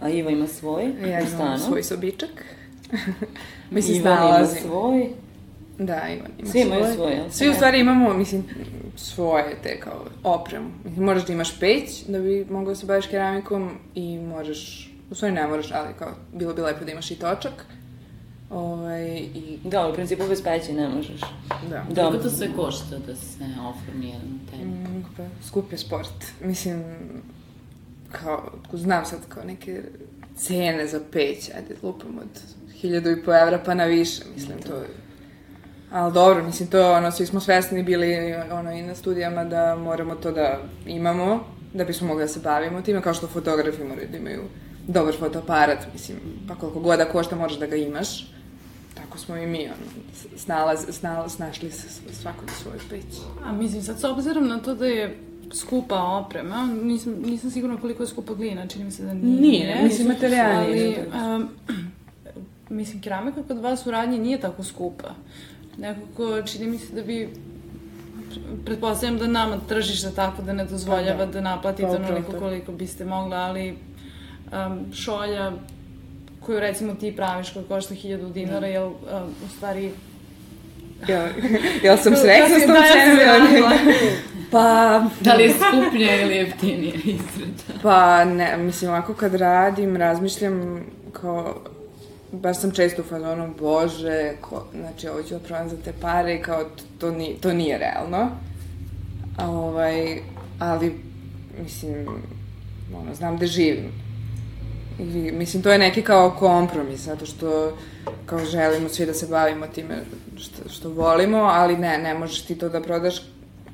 A Iva ima svoj Ja u imam stanu. svoj sobičak. Mi se Ivan ima svoj. Da, Ivan ima Svi imaju svoj. svoj, jel? Svi u stvari imamo, mislim, svoje te kao opremu. Mislim, moraš da imaš peć da bi mogao da se baviš keramikom i možeš, u stvari ne moraš, ali kao, bilo bi lepo da imaš i točak. Ovaj, i, Da, u principu bez peći ne možeš. da. Da. Koliko to sve košta da se oformi jedan atelje? Mm, pa, skup je sport. Mislim, kao, znam sad kao neke cene za peć, ajde, lupam od hiljadu i po evra pa na više, mislim, to je... Ali dobro, mislim, to, ono, svi smo svesni bili, ono, i na studijama da moramo to da imamo, da bismo mogli da se bavimo time, kao što fotografi moraju da imaju dobar fotoaparat, mislim, pa koliko god da košta, možeš da ga imaš. Tako smo i mi, ono, snalaz, snalaz, snašli se svako na svoju peć. A mislim, sad s obzirom na to da je skupa oprema. Nisam, nisam sigurna koliko je skupa glina, čini mi se da nije. Nije, mislim, materijal ali, um, mislim, keramika kod vas u radnji nije tako skupa. Nekako, čini mi se da bi pretpostavljam da nama tržište tako da ne dozvoljava Pa da, da. naplatite Pa upravo onoliko koliko biste mogla, ali um, šolja koju recimo ti praviš koja košta 1000 dinara, jel um, u stvari Ja, ja sam srećna s tom Da, cenom. Pa, Da li je skuplja ili jeftinija izrada? pa ne, mislim, ovako kad radim, razmišljam kao, baš sam često u fazonu, bože, ko, znači ovo ću da prodam za te pare i kao, to, to, ni, to nije realno. A, ovaj, ali, mislim, ono, znam da živim. I, mislim, to je neki kao kompromis, zato što kao želimo svi da se bavimo time što, što volimo, ali ne, ne možeš ti to da prodaš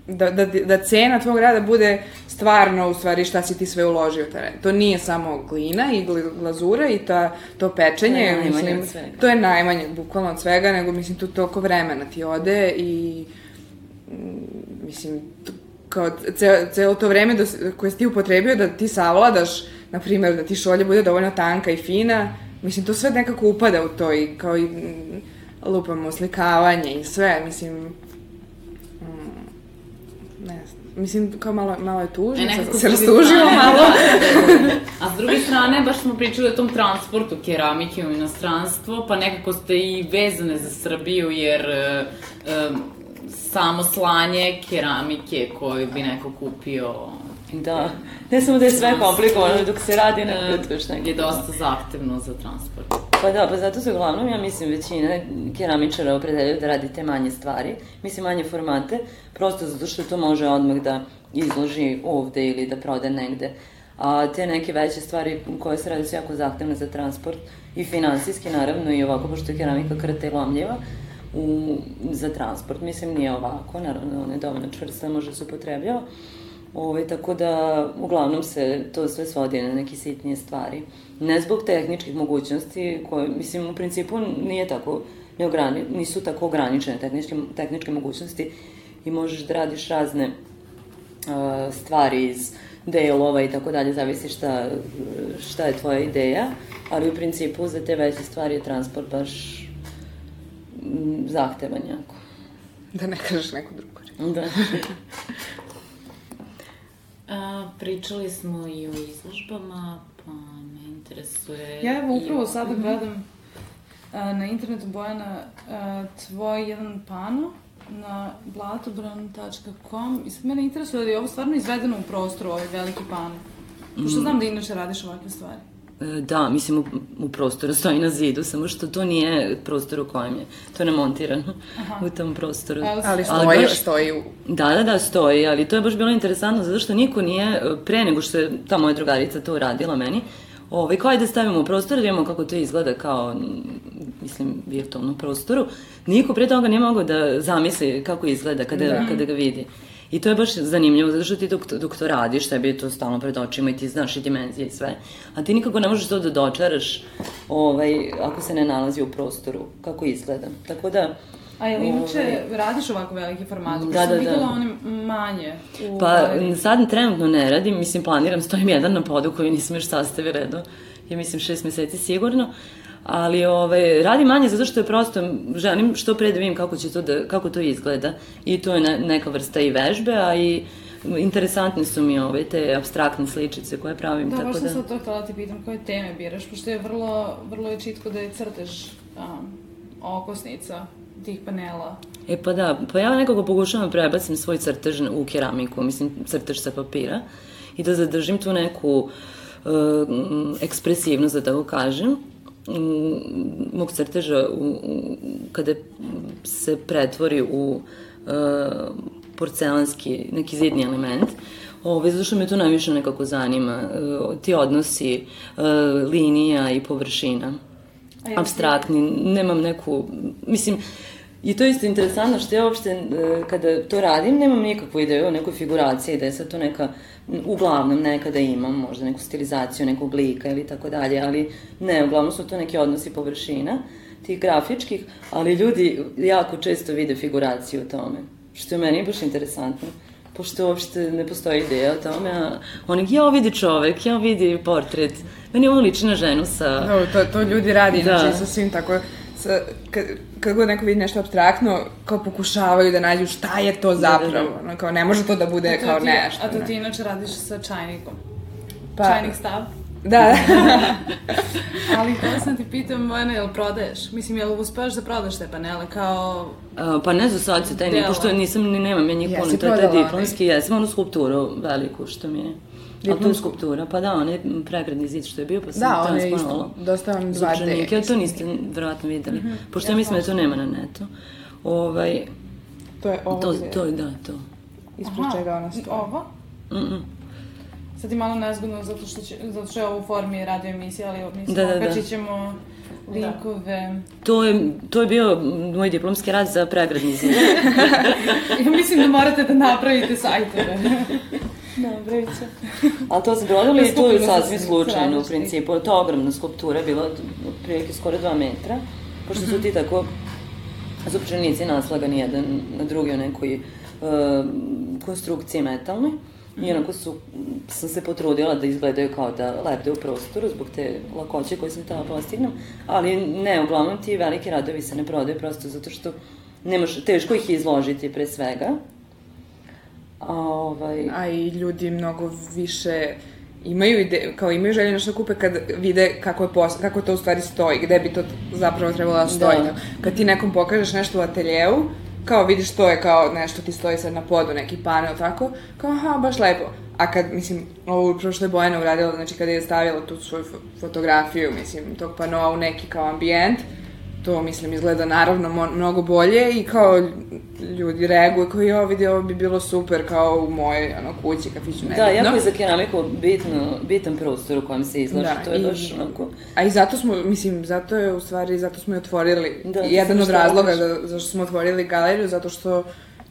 da, da, da cena tvog rada bude stvarno u stvari šta si ti sve uložio u teren. To nije samo glina i gl- glazura i ta, to pečenje, To je mislim, to je najmanje bukvalno od svega, nego mislim tu toliko vremena ti ode i mislim, kao ceo, celo to vreme da, koje si ti upotrebio da ti savladaš, na primjer, da ti šolja bude dovoljno tanka i fina, mislim, to sve nekako upada u to i kao i mm, lupamo slikavanje i sve, mislim, mislim, kao malo, malo je tužno, E, sad s se strane, malo. A s druge strane, baš smo pričali o tom transportu keramike u inostranstvo, pa nekako ste i vezane za Srbiju, jer e, samo slanje keramike koju bi neko kupio Da, ne samo da je sve komplikovano, dok se radi na još neki. je dosta zahtevno za transport. Pa da, pa zato se uglavnom, ja mislim, većina keramičara opredeljaju da radi te manje stvari, mislim manje formate, prosto zato što to može odmah da izloži ovde ili da prode negde. A te neke veće stvari koje se radi su jako zahtevne za transport i finansijski naravno i ovako, pošto je keramika krta i lomljiva, u, za transport. Mislim, nije ovako, naravno, ona je dovoljno čvrsta, može se upotrebljava. Ove, tako da, uglavnom se to sve svodi na neke sitnije stvari. Ne zbog tehničkih mogućnosti, koje, mislim, u principu nije tako, ne ograni, nisu tako ograničene tehničke, tehničke mogućnosti i možeš da radiš razne uh, stvari iz delova i tako dalje, zavisi šta, šta je tvoja ideja, ali u principu za te veće stvari je transport baš zahtevan jako. Da ne kažeš neku drugu reč. Da. A, pričali smo i o izložbama, pa me interesuje... Ja evo upravo o- sada gledam a, na internetu Bojana a, tvoj jedan pano na blatobran.com i sad mene interesuje da je ovo stvarno izvedeno u prostoru, ovaj veliki pano. Pošto znam da inače radiš ovakve stvari. E, Da, mislim u, u prostoru stoji na zidu, samo što to nije prostor u kojem je. To je nemontirano u tom prostoru. Ali- Ali Ali stoji, baš- stoji u... Da, da, da, stoji, ali to je baš bilo interesantno zato što niko nije, e, pre nego što je ta moja drugarica to uradila meni, ovaj, kao da stavimo u prostor, da vidimo kako to izgleda kao, mislim, virtualnom prostoru, niko pre toga nije mogao da zamisli kako izgleda kada, da. kada ga vidi. I to je baš zanimljivo, zato što ti dok, dok to radiš, tebi je to stalno pred očima i ti znaš i dimenzije i sve. A ti nikako ne možeš to da dočaraš ovaj, ako se ne nalazi u prostoru, kako izgleda. Tako da, A jel inače Ovaj. radiš ovako velike formate? Da, Da, da, sam da. videla one manje u Pa, galeriji. sad trenutno ne radim, mislim, planiram, stojim jedan na podu koji nisam još sastavi redu, je mislim šest meseci sigurno, ali ovaj, radim manje zato što je prosto, želim što pre da vidim kako, će to da, kako to izgleda. I to je ne, neka vrsta i vežbe, a i interesantne su mi ove te abstraktne sličice koje pravim, Da, tako sam da... sad to htjela ti pitam, koje teme biraš, pošto je vrlo, vrlo je čitko da je crtež um, okosnica tih panela. E pa da, pa ja nekako pokušavam da prebacim svoj crtež u keramiku, mislim crtež sa papira i da zadržim tu neku uh, ekspresivnost, da tako kažem, mog crteža u, u, kada se pretvori u uh, porcelanski neki zidni element. Ove, zato što me to najviše nekako zanima, uh, ti odnosi uh, linija i površina abstraktni, nemam neku, mislim, I to je isto interesantno što ja uopšte, e, kada to radim, nemam nikakvu ideju o nekoj figuraciji, da je sad to neka, uglavnom nekada imam možda neku stilizaciju nekog lika ili tako dalje, ali ne, uglavnom su to neki odnosi površina, tih grafičkih, ali ljudi jako često vide figuraciju u tome, što je meni baš interesantno. pošto uopšte ne postoji ideja o tome, a oni, ja vidi čovek, ja vidi portret, meni ovo liči na ženu sa... Da, to, to ljudi radi, Da. znači sa svim tako, sa, kad, kad god neko vidi nešto abstraktno, kao pokušavaju da nađu šta je to zapravo, da, ono, kao ne može to da bude To kao ti- nešto. A to ne. ti inače radiš sa čajnikom. Pa- Čajnik stav. Da, Ali kada sam ti pitam, Vojana, jel prodaješ? Mislim, jel uspeš da prodaš te panele kao... A, pa ne za sad se taj ni, Dela. pošto nisam, ni nemam ja njih puno, to je taj diplomski, jesam onu skulpturu veliku što mi je. Ali to je Diplomsku? skulptura, pa da, onaj pregradni zid što je bio, pa sam Da, on je isto dosta vam 2D, Zupčanike, ali to niste verovatno videli. Pošto ja mislim da to nema na netu. Ovaj, to je ovo to, to, da, to. ispred čega ona stoji. Ovo? Mm-mm. Sad je malo nezgodno zato što, će, zato što je ovo u formi radio emisije, ali mislim, Da, da, da. ćemo linkove. To je, to je bio moj diplomski rad za pregradni zid. Ja mislim da morate da napravite sajtove. Napravit će. Ali to se prodali i to je sasvim slučajno u principu. To je ogromna skulptura, bila otprilike skoro dva metra. Pošto su ti tako zupčanici naslagani jedan na drugi u nekoj uh, konstrukciji metalnoj. I onako su, sam se potrudila da izgledaju kao da lebde u prostoru zbog te lakoće koje sam htela postignem. Ali ne, uglavnom ti veliki radovi se ne prodaju prosto zato što nemaš, teško ih izložiti pre svega. A, ovaj, A i ljudi mnogo više imaju ide, kao imaju želje nešto da kupe kad vide kako, je pos, kako to u stvari stoji, gde bi to zapravo trebalo da stoji. Da. Kad ti nekom pokažeš nešto u ateljeu, kao vidiš to je kao nešto ti stoji sad na podu, neki panel, tako, kao aha, baš lepo. A kad, mislim, ovo upravo što je Bojana uradila, znači kada je stavila tu svoju fo- fotografiju, mislim, tog panoa u neki kao ambijent, to, mislim, izgleda naravno mnogo bolje i kao ljudi reaguju kao, jo, vidi, ovo bi bilo super kao u mojoj, ono, kući, kafiću, ne Da, jako je za keramiku bitno, bitan prostor u kojem se izlaže, Da, to je i- baš onako... A i zato smo, mislim, zato je u stvari, zato smo i otvorili, Da, jedan od razloga da, zašto smo otvorili galeriju, zato što,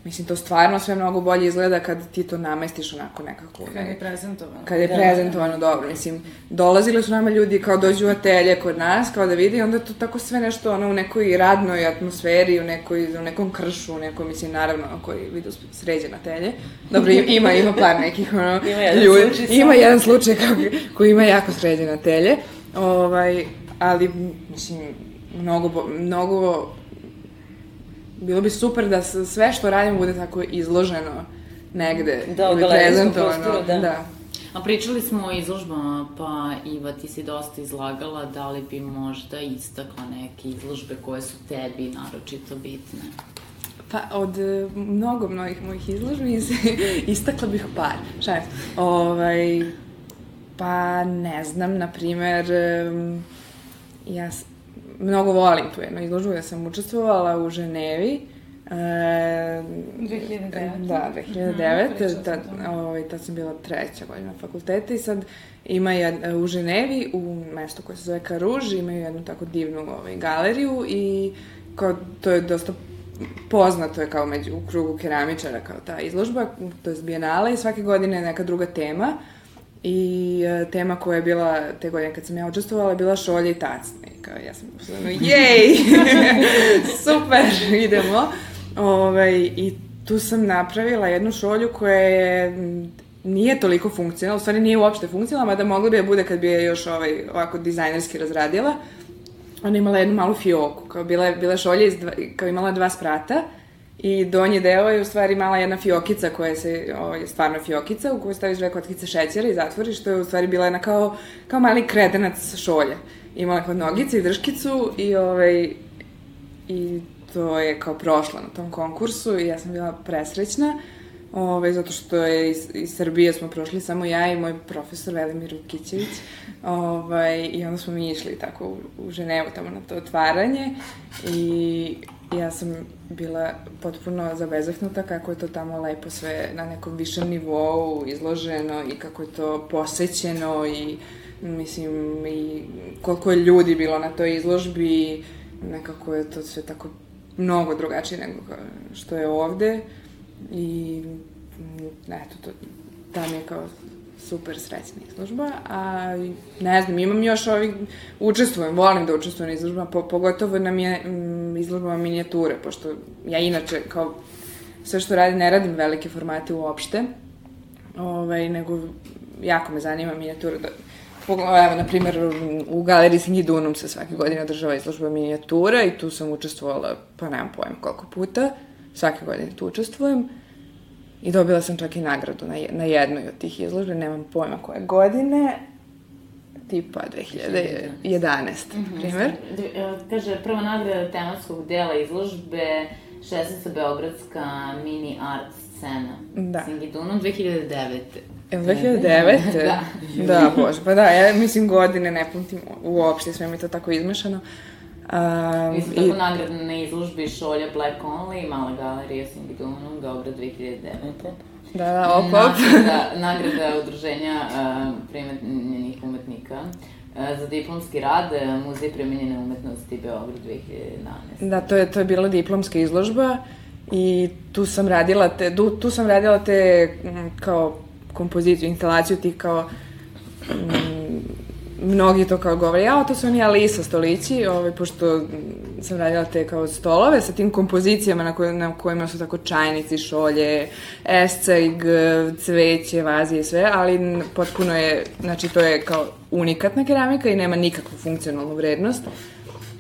mislim, to stvarno sve mnogo bolje izgleda kad ti to namestiš onako nekako. Kad je prezentovano. kad je Da. prezentovano dobro, mislim, dolazili su nama ljudi kao dođu u atelje kod nas, kao da vidi, onda je to tako sve nešto ono u nekoj radnoj atmosferi, u, nekoj, u nekom kršu, u nekoj, mislim, naravno, koji vidu sređen atelje. Dobro, im- ima, ima par nekih, ono, Ima jedan ljudi, slučaj ima jedan slučaj kao, koji ima jako sređen atelje, ovaj, ali, mislim, mnogo, mnogo bilo bi super da sve što radimo bude tako izloženo negde. Da, u ili galerijskom prezentovano, prostoru, da. da. A pričali smo o izložbama, pa Iva, ti si dosta izlagala, da li bi možda istakla neke izložbe koje su tebi naročito bitne? Pa od e, mnogo mnogih mojih izložbi se istakla bih par. Šalim. se. Ovaj, pa ne znam, na primer, ja mnogo volim tu jednu izložbu, ja sam učestvovala u Ženevi. E, 2009. Da, Mhm, 2009. pričala sam tad, ovaj, tad sam bila treća godina fakulteta i sad ima jed, u Ženevi, u mestu koje se zove Karuž, imaju jednu tako divnu ovaj, galeriju i kao, to je dosta poznato je kao među, u krugu keramičara kao ta izložba, to je bijenale i svake godine je neka druga tema. I e, tema koja je bila te godine kad sam ja učestvovala je bila šolje i tacne. I kao ja sam ono, jej, super, idemo. Ovaj, I tu sam napravila jednu šolju koja je nije toliko funkcionalna, u stvari nije uopšte funkcionalna, mada mogla bi da bude kad bi je još ovaj, ovako dizajnerski razradila. Ona je imala jednu malu fioku, kao bila, bila šolja iz dva, kao imala dva sprata i donji deo je u stvari mala jedna fiokica koja se, ovaj, stvarno fiokica, u kojoj staviš dve kockice šećera i zatvoriš, što je u stvari bila jedna kao, kao mali kredenac šolje. Imala je kod nogice i drškicu i ovaj, i to je kao prošla na tom konkursu i ja sam bila presrećna. Ove, zato što je iz, iz Srbije smo prošli samo ja i moj profesor Velimir Vukićević. Ovaj, I onda smo mi išli tako u, u Ženevu tamo na to otvaranje i ja sam bila potpuno zabezahnuta kako je to tamo lepo sve na nekom višem nivou izloženo i kako je to posvećeno i mislim i koliko je ljudi bilo na toj izložbi nekako je to sve tako mnogo drugačije nego što je ovde i mm, eto to tam je kao super srećna izložba, a ne znam, imam još ovih, učestvujem, volim da učestvujem na izložbama, po, pogotovo na mije, mm, izložbama minijature, pošto ja inače kao sve što radim, ne radim velike formate uopšte, ovaj, nego jako me zanima minijatura. Da, Evo, na primjer, u galeriji Singidunum se svake godine održava izložba minijatura i tu sam učestvovala, pa nemam pojem koliko puta, svake godine tu učestvujem. I dobila sam čak i nagradu na, na jednoj od tih izložbe, nemam pojma koje godine, tipa 2011, mm -hmm. primer. Kaže, prva nagrada tematskog dela izložbe 16. Beogradska mini art scena. Da. Singidunum 2009. 2009. da. da, bože, pa da, ja mislim godine ne pamtim uopšte, sve mi to tako izmešano. Um, Mislim tako i... nagradna na izložbi Šolja Black Only, Mala galerija Singidunum, Beograd 2009. Da, da, op, op. Nagrada, nagrada udruženja uh, primenjenih umetnika uh, za diplomski rad Muzej premenjene umetnosti Beograd 2011. Da, to je, to je bila diplomska izložba i tu sam radila te, tu, tu sam radila te kao kompoziciju, instalaciju tih kao mm, mnogi to kao govore, ja, to su oni Alisa stolići, ovaj, pošto sam radila te kao stolove sa tim kompozicijama na, koj, na kojima su tako čajnici, šolje, esceg, cveće, vaze i sve, ali potpuno je, znači to je kao unikatna keramika i nema nikakvu funkcionalnu vrednost.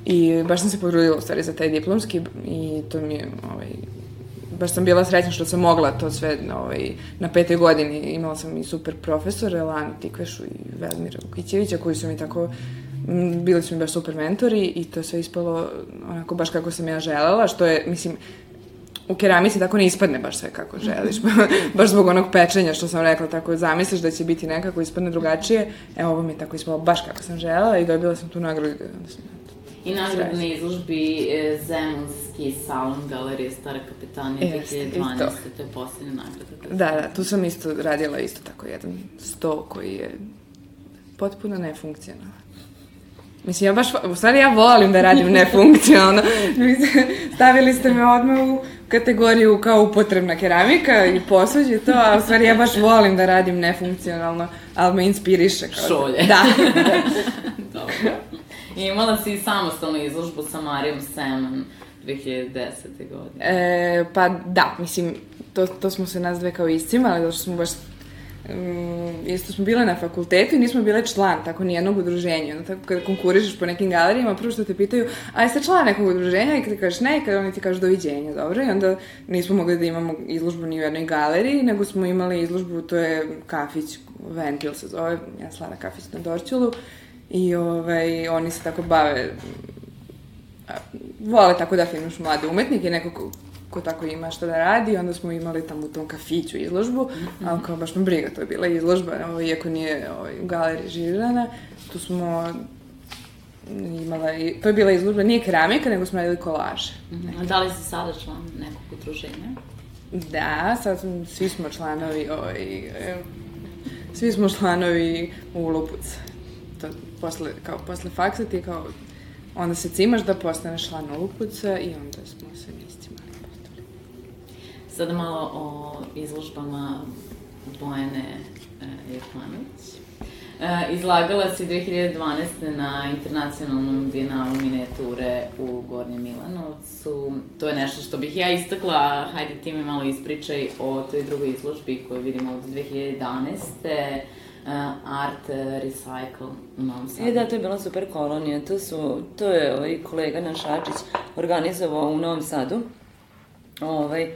I baš sam se potrudila u stvari za taj diplomski i to mi je ovaj, baš sam bila srećna što sam mogla to sve ovaj, na petoj godini. Imala sam i super profesore, Lanu Tikvešu i Velmira Vukićevića, koji su mi tako bili su mi baš super mentori i to sve ispalo onako baš kako sam ja želela, što je, mislim, u keramici tako ne ispadne baš sve kako želiš. baš zbog onog pečenja što sam rekla, tako zamisliš da će biti nekako, ispadne drugačije. E, ovo mi je tako ispalo baš kako sam želela i dobila sam tu nagradu. Onda sam I nagradu na izložbi e, Zemunski salon galerije Stara kapetanija 2012. To. to je posljednja nagrada. Da, da, tu sam isto radila isto tako jedan sto koji je potpuno nefunkcionalan. Mislim, ja baš, u stvari ja volim da radim nefunkcionalno. Stavili ste me odmah u kategoriju kao upotrebna keramika i posuđe to, a u stvari ja baš volim da radim nefunkcionalno, ali me inspiriše. Kao Šolje. Da. Dobro. I imala si i samostalnu izložbu sa Marijom Seman 2010. godine. E, pa da, mislim, to, to smo se nas dve kao iscimali, zato što smo baš um, isto smo bile na fakultetu i nismo bile član tako nijednog udruženja. Onda tako kada konkurišeš po nekim galerijama, prvo što te pitaju, a jeste član nekog udruženja i kada kažeš ne, kada oni ti kažu doviđenja, dobro, i onda nismo mogli da imamo izložbu ni u jednoj galeriji, nego smo imali izložbu, to je kafić, Ventil se zove, ja slana kafić na Dorćulu, I ovaj, oni se tako bave, vole tako da filmuš mlade umetnike, neko ko, ko tako ima šta da radi, onda smo imali tamo u tom kafiću izložbu, mm -hmm. ali kao baš me briga, to je bila izložba, ovaj, iako nije ovaj, u galeriji žirirana, tu smo imala, to je bila izložba, nije keramika, nego smo radili kolaže. Mm -hmm. A da li si sada član nekog udruženja? Da, sad svi smo članovi, ovaj, svi smo članovi u Lupuc to posle, kao posle faksa ti kao onda se cimaš da postaneš član Olupuca i onda smo se mi iscimali. Sada malo o izložbama Bojane e, Jefanović. E, izlagala si 2012. na internacionalnom bienalu minijature u Gornjem Milanovcu. To je nešto što bih ja istakla, hajde ti mi malo ispričaj o toj drugoj izložbi koju vidimo od 2011 uh, Art Recycle u Novom Sadu. E da, to je bila super kolonija. To, su, to je ovaj kolega naš Ačić organizovao u Novom Sadu. Ovaj,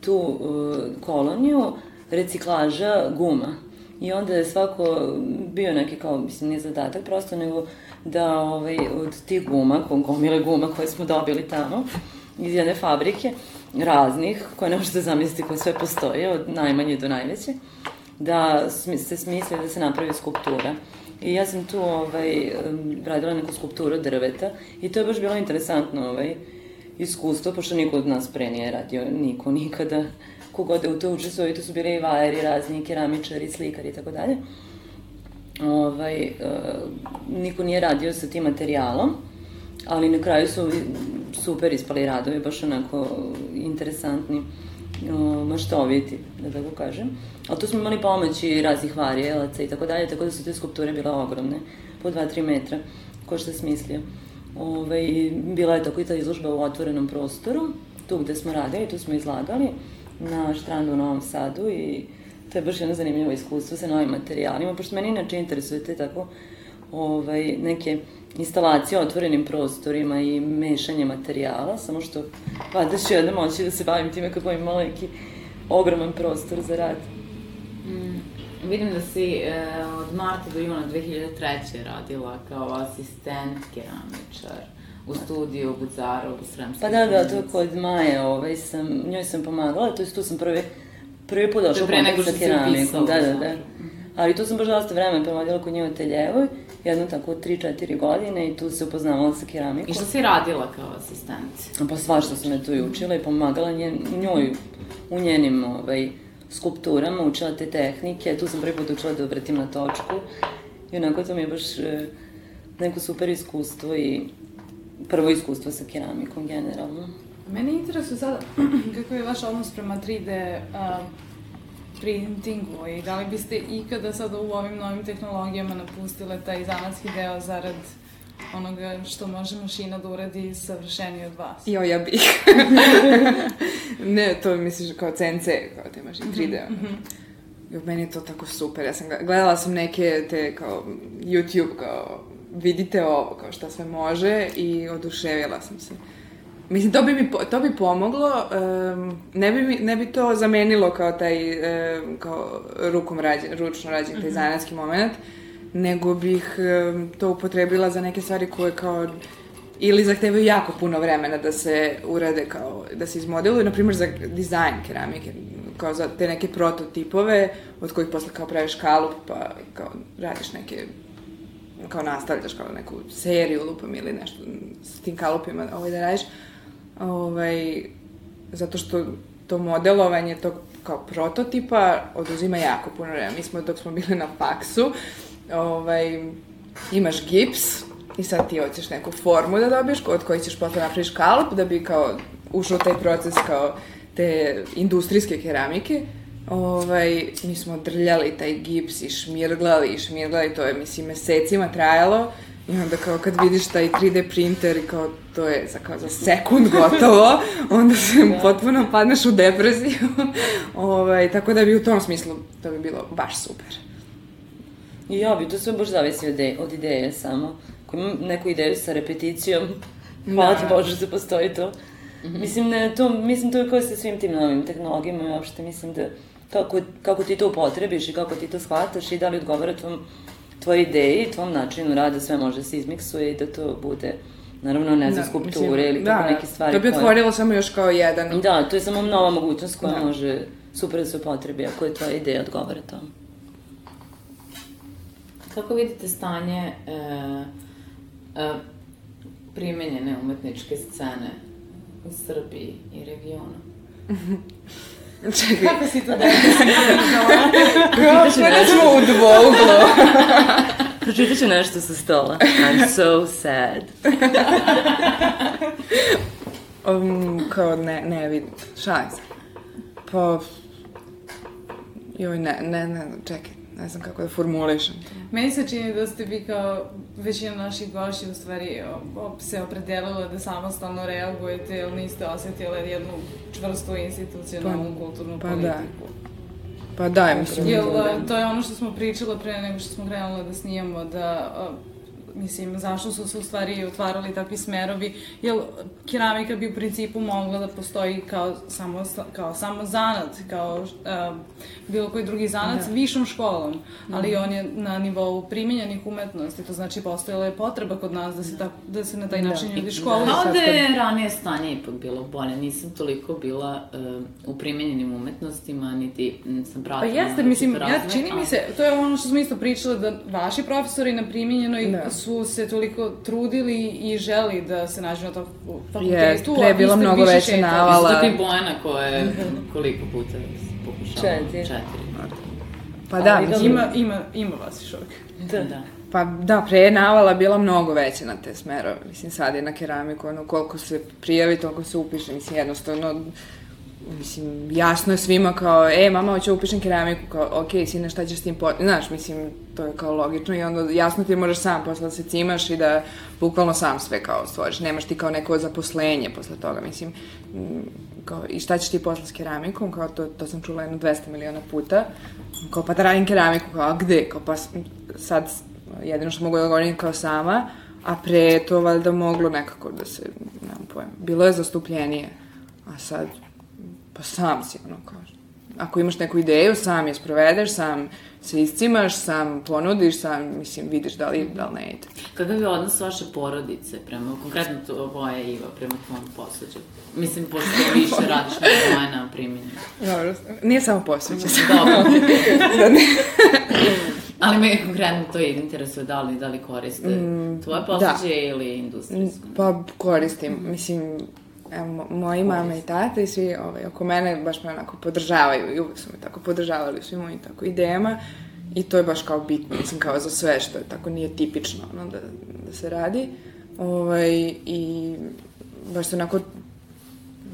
tu uh, koloniju reciklaža guma. I onda je svako bio neki kao, mislim, nije zadatak prosto, nego da ovaj, od tih guma, gomile guma koje smo dobili tamo, iz jedne fabrike, raznih, koje ne možete zamisliti koje sve postoje, od najmanje do najveće, da se smisli da se napravi skulptura. I ja sam tu ovaj, radila neku skulpturu drveta i to je baš bilo interesantno ovaj, iskustvo, pošto niko od nas pre nije radio, niko nikada. Kogod je u to učestvovao i to su bili i vajeri, razni keramičari, slikari i tako dalje. Ovaj, uh, niko nije radio sa tim materijalom, ali na kraju su super ispali radovi, baš onako interesantni maštoviti, da tako kažem. Ali tu smo imali pomoći raznih varijelaca i tako dalje, tako da su te skulpture bile ogromne, po 2-3 metra, ko što smislio. Ovaj, bila je tako i ta izložba u otvorenom prostoru, tu gde smo radili, tu smo izlagali. Na štrandu u Novom Sadu i to je baš jedno zanimljivo iskustvo sa novim materijalima, pošto meni inače interesuje te tako ovaj, neke instalacije o otvorenim prostorima i mešanje materijala, samo što valjda ću jednom moći da se bavim time kad budem imala neki ogroman prostor za rad. Mm, vidim da si e, od marta do juna 2003. radila kao asistent keramičar u studiju Bucarov u Sremskoj Pa da, da, to kod Maje, ovaj, sam, njoj sam pomagala, to je tu sam prvi, prvi put došla u kontakt sa keramikom. Da, da, da. Ali tu sam baš dosta vremena provodila kod nje u Teljevoj, jedno tako 3-4 godine i tu se upoznavala sa keramikom. I što si radila kao asistent? Pa svašta sam je tu i učila i pomagala nje, njoj u njenim ovaj, skulpturama, učila te tehnike, tu sam prvi put učila da obratim na točku i onako to mi je baš e, neko super iskustvo i prvo iskustvo sa keramikom generalno. Mene interesuje sada kako je vaš odnos prema 3D uh, printingu i da li biste ikada sada u ovim novim tehnologijama napustile taj zanatski deo zarad onoga što može mašina da uradi savršenije od vas. Jo, ja bih. ne, to misliš kao CNC, kao te mašine 3D. Mm -hmm. Jo, meni je to tako super. Ja sam gledala sam neke te kao YouTube kao vidite ovo, kao šta sve može i oduševila sam se. Mislim, to bi mi to bi pomoglo, um, ne, bi mi, ne bi to zamenilo kao taj, um, kao rukom rađen, ručno rađen, taj -hmm. zanatski moment, nego bih um, to upotrebila za neke stvari koje kao ili zahtevaju jako puno vremena da se urade kao, da se izmodeluju, na primjer za dizajn keramike, kao za te neke prototipove od kojih posle kao praviš kalup pa kao radiš neke kao nastavljaš kao neku seriju lupam ili nešto s tim kalupima ovaj, da radiš. Ovaj, zato što to modelovanje tog kao prototipa oduzima jako puno vremena. Mi smo dok smo bili na faksu, ovaj, imaš gips i sad ti hoćeš neku formu da dobiješ od koje ćeš posle napraviš kalup da bi kao ušao taj proces kao te industrijske keramike ovaj, mi smo drljali taj gips i šmirglali i šmirglali, to je, mislim, mesecima trajalo. I onda kao kad vidiš taj 3D printer i kao to je za, kao za sekund gotovo, onda se da. potpuno padneš u depresiju. ovaj, tako da bi u tom smislu to bi bilo baš super. I ja bi, to sve baš zavisi od, de, od ideje samo. Ako imam neku ideju sa repeticijom, hvala ti Bože da postoji to. Mm -hmm. Mislim, ne, to, mislim, to je kao sa svim tim novim tehnologijama i uopšte mislim da kako, kako ti to upotrebiš i kako ti to shvataš i da li odgovara tvom, tvoj ideji, tvom načinu rada, sve može da se izmiksuje i da to bude naravno ne znam, da, skulpture mislim, ili tako da, neke stvari. To bi otvorilo koje... samo još kao jedan. Da, to je samo nova mogućnost koja da. može super da se upotrebi ako je tvoja ideja odgovara tomu. Kako vidite stanje e, e, primenjene umetničke scene u Srbiji i regionu? Čekaj. Kako si to da da smo u dvouglo. Pročitat ću nešto sa stola. I'm so sad. um, kao ne, ne vidim. Šalim se. Pa... Joj, ne, ne, ne, čekaj ne znam kako da formulišem to. Meni se čini da ste vi kao većina naših goši u stvari se opredelila da samostalno reagujete, jer niste osetili jednu čvrstu institucionalnu pa, kulturnu pa politiku. Da. Pa da, mislim. Jel, da. to je ono što smo pričala pre nego što smo krenuli da snijamo, da mislim, zašto su se u stvari otvarali takvi smerovi, jer keramika bi u principu mogla da postoji kao samo, kao samo zanat, kao uh, bilo koji drugi zanat da. višom školom, ali mm. on je na nivou primenjenih umetnosti, to znači postojala je potreba kod nas da se, ta, da se na taj da. način da. ljudi školuju. Da. Onda je ranije stanje ipak bilo bolje, nisam toliko bila uh, u primenjenim umetnostima, niti sam pratila. Pa jeste, mislim, ja, čini mi se, to je ono što smo isto pričali, da vaši profesori na primenjenoj da su se toliko trudili i želi da se nađu na tom fakultetu. Yes, pre je bilo mnogo veća navala. Isto ti Bojana koja je koliko puta pokušala? Četiri. Četiri. Pa da, Ali, ima, ima, ima vas uvijek. Da, da. Pa da, pre je navala bila mnogo veća na te smerove. Mislim, sad je na keramiku, ono, koliko se prijavi, toliko se upiše. Mislim, jednostavno, mislim, jasno je svima kao, e, mama, hoću da upišem keramiku, kao, ok, sine, šta ćeš s tim pot... Znaš, mislim, to je kao logično i onda jasno ti možeš sam posle da se cimaš i da bukvalno sam sve kao stvoriš. Nemaš ti kao neko zaposlenje posle toga, mislim, mm, kao, i šta ćeš ti posle s keramikom, kao to, to sam čula jedno 200 miliona puta, kao pa da radim keramiku, kao a gde, kao pa sad jedino što mogu da govorim kao sama, a pre to valjda moglo nekako da se, nemam pojma, bilo je zastupljenije, a sad, pa sam si, ono, kao, ako imaš neku ideju, sam je sprovedeš, sam se iscimaš, sam ponudiš, sam, mislim, vidiš da li, da li ne ide. Kakav je odnos vaše porodice prema, konkretno to Voja i Iva, prema tvom posuđu? Mislim, pošto više radiš nego Voja na primjenju. Dobro, nije samo posveća se. Dobro. da ne. Ali me konkretno to interesuje da li, da li koriste tvoje posuđe ili industrijsko. Pa koristim, mislim, evo, mo- moji mama i tata i svi ovaj, oko mene baš me onako podržavaju i uvek su me tako podržavali u svim mojim tako idejama i to je baš kao bitno, mislim kao za sve što je tako nije tipično ono, da, da se radi. Ovaj, I baš se onako,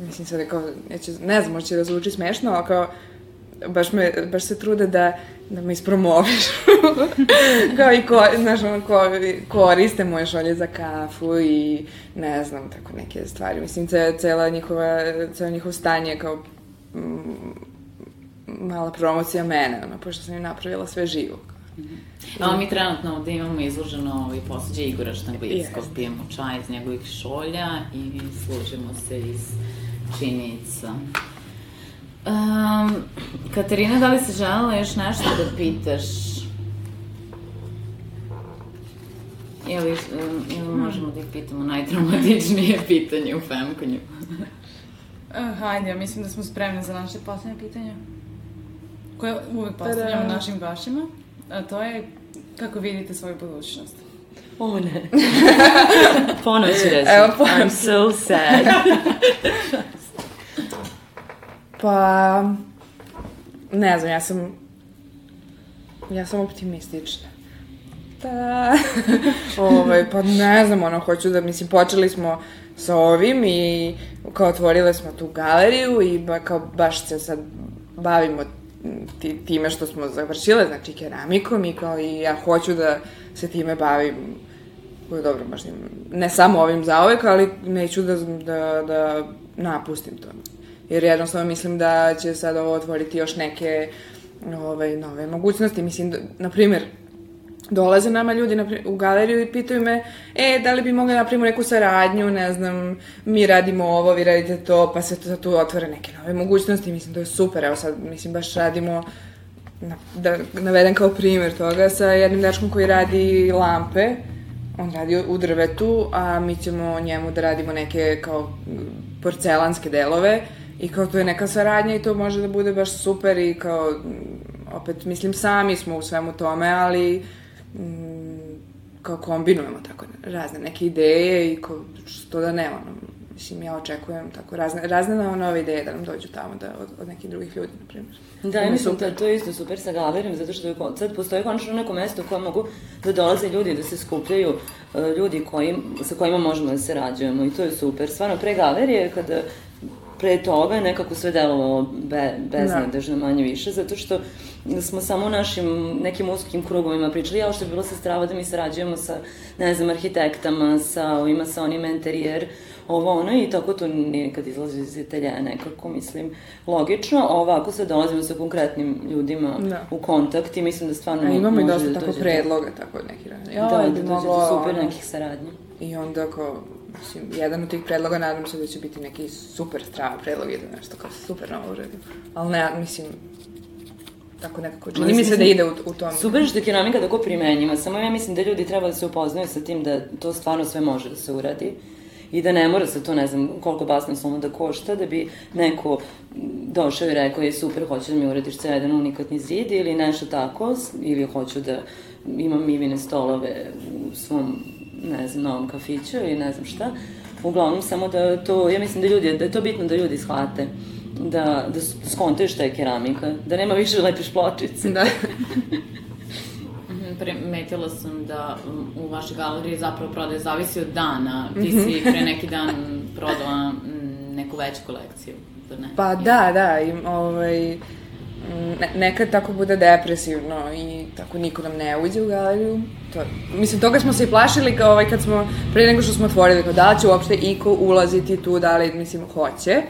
mislim sad kao, neće, ne znam, možda će da zvuči smešno, ali kao, baš, me, baš se trude da, da me ispromoviš. kao i ko, znaš, ono, ko, koriste moje šolje za kafu i ne znam, tako neke stvari. Mislim, ce, cela njihova, celo njihov stanje je kao mm, mala promocija mene, ono, pošto sam im napravila sve živo. A mi trenutno ovde imamo izloženo ovaj posuđe Igora Štanglickog, Jeste. pijemo čaj iz njegovih šolja i služimo se iz činica. Um, Katarina, da li se želela još nešto da pitaš? Ili, ili možemo da ih pitamo najtraumatičnije pitanje u Femkonju? Uh, hajde, ja mislim da smo spremni za naše poslednje pitanje. Koje uvek postavljamo Tada. našim gošćima. A to je kako vidite svoju budućnost. O ne. Ponovo ću reći. Evo, ponovo. I'm so sad. Pa, ne znam, ja sam, ja sam optimistična. Da. ovaj, pa ne znam, ono, hoću da, mislim, počeli smo sa ovim i kao otvorile smo tu galeriju i ba, kao baš se sad bavimo ti, time što smo završile, znači keramikom i kao i ja hoću da se time bavim koje dobro, baš ne samo ovim zaovek, ali neću da, da, da napustim to. Jer jednostavno mislim da će sad ovo otvoriti još neke ovaj, nove mogućnosti. Mislim, na primjer, dolaze nama ljudi na, u galeriju i pitaju me, e, da li bi mogli napravimo neku saradnju, ne znam, mi radimo ovo, vi radite to, pa se to, tu otvore neke nove mogućnosti, mislim, to je super, evo sad, mislim, baš radimo, na, da navedem kao primjer toga, sa jednim dečkom koji radi lampe, on radi u drvetu, a mi ćemo njemu da radimo neke kao porcelanske delove i kao to je neka saradnja i to može da bude baš super i kao, opet, mislim, sami smo u svemu tome, ali mm, kao kombinujemo tako razne neke ideje i kao, što da ne, ono, mislim, ja očekujem tako razne, razne nove, nove ideje da nam dođu tamo da, od, od nekih drugih ljudi, na primjer. Da, ja mislim da to je isto super sa galerijom, zato što je sad postoji konačno neko mesto koje mogu da dolaze ljudi, da se skupljaju e, ljudi koji, sa kojima možemo da se rađujemo i to je super. Stvarno, pre galerije, kada pre toga je nekako sve delovalo be, beznadežno manje više, zato što smo samo u našim nekim uskim krugovima pričali, ja što je bilo sa strava da mi sarađujemo sa, ne znam, arhitektama, sa ovima, sa onim interijer, ovo ono i tako to nije kad izlazi iz ateljeja nekako, mislim, logično, a ovako sad dolazimo sa konkretnim ljudima Da. u kontakt i mislim da stvarno A imamo i može dosta da tako predloga, tako neki rad. Ja, Da, da, bi dođe do super nekih saradnji. I onda kao, mislim, jedan od tih predloga nadam se da će biti neki super strava predlog i da nešto kao super novo uradim. Ali ne, mislim, tako nekako, čini mi se da ide u, u tom. Super što je keramika tako primenjiva, samo ja mislim da ljudi treba da se upoznaju sa tim da to stvarno sve može da se uradi i da ne mora se to, ne znam, koliko basnoslovno da košta, da bi neko došao i rekao je super, hoću da mi uradiš ceo jedan unikatni zid ili nešto tako, ili hoću da imam mivine stolove u svom, ne znam, novom kafiću ili ne znam šta. Uglavnom, samo da to, ja mislim da ljudi, da je to bitno da ljudi shvate da, da skontaju šta je keramika, da nema više lepiš pločice. Da. Mhm, Primetila sam da u vašoj galeriji zapravo prodaje zavisi od dana. Ti si pre neki dan prodala neku veću kolekciju, zar ne? Pa da, da, i, ovaj, ne, nekad tako bude depresivno i tako niko nam ne uđe u galeriju. To, mislim, toga smo se i plašili kao ovaj, kad smo, pre nego što smo otvorili, kao da li će uopšte iko ulaziti tu, da li, mislim, hoće.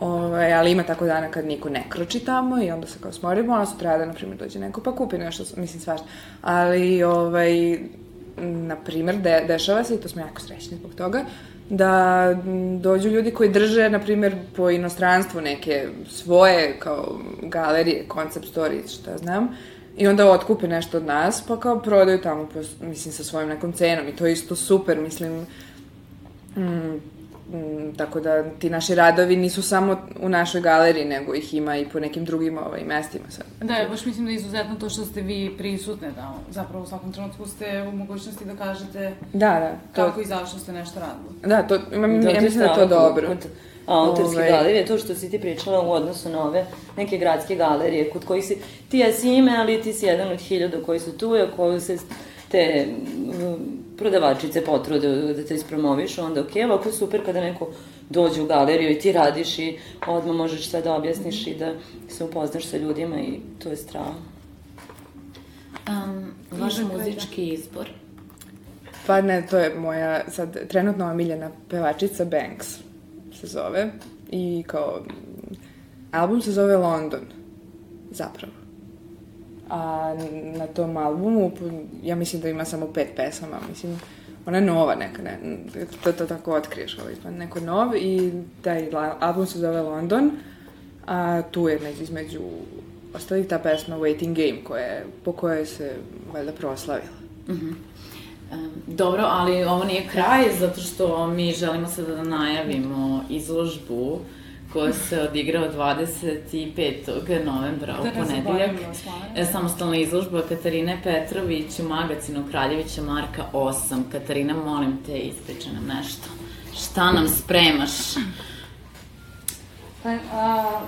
Ovaj, ali ima tako dana kad niko ne kroči tamo i onda se kao smorimo, a sutra da, na primjer, dođe neko pa kupi nešto, mislim, svašta. Ali, ovaj, na primjer, de, dešava se, i to smo jako srećni zbog toga, da dođu ljudi koji drže, na primjer, po inostranstvu neke svoje kao galerije, concept stories, šta znam, i onda otkupe nešto od nas, pa kao prodaju tamo, po, mislim, sa svojim nekom cenom. I to je isto super, mislim, mm, Mm, tako da ti naši radovi nisu samo u našoj galeriji, nego ih ima i po nekim drugim ovaj, mestima sad. Da, ja baš mislim da je izuzetno to što ste vi prisutne, da zapravo u svakom trenutku ste u mogućnosti da kažete da, da, to... kako i zašto ste nešto radili. Da, to, imam, da, ja mislim da je to dobro. Kod autorske ovaj... galerije, to što si ti pričala u odnosu na ove neke gradske galerije, kod kojih si, ti jesi ime, ali ti si jedan od hiljada koji su tu, a koju se te prodavačice potrude da te ispromoviš, onda ok, ovako super kada neko dođe u galeriju i ti radiš i odmah možeš sve da objasniš i da se upoznaš sa ljudima i to je strava. Um, vaš muzički izbor? Pa ne, to je moja sad trenutno omiljena pevačica Banks se zove i kao album se zove London zapravo a na tom albumu, ja mislim da ima samo pet pesama, mislim, ona je nova neka, ne, to, to tako otkriješ ovaj, pa neko nov i taj album se zove London, a tu je među, između ostalih ta pesma Waiting Game, koja je, po kojoj se valjda proslavila. Mm -hmm. Dobro, ali ovo nije kraj, zato što mi želimo sada da najavimo izložbu koja se odigrao 25. novembra u ponedeljak. E, samostalna izložba Katarine Petrović u magazinu Kraljevića Marka 8. Katarina, molim te, ispričaj nam nešto. Šta nam spremaš? Pa, a,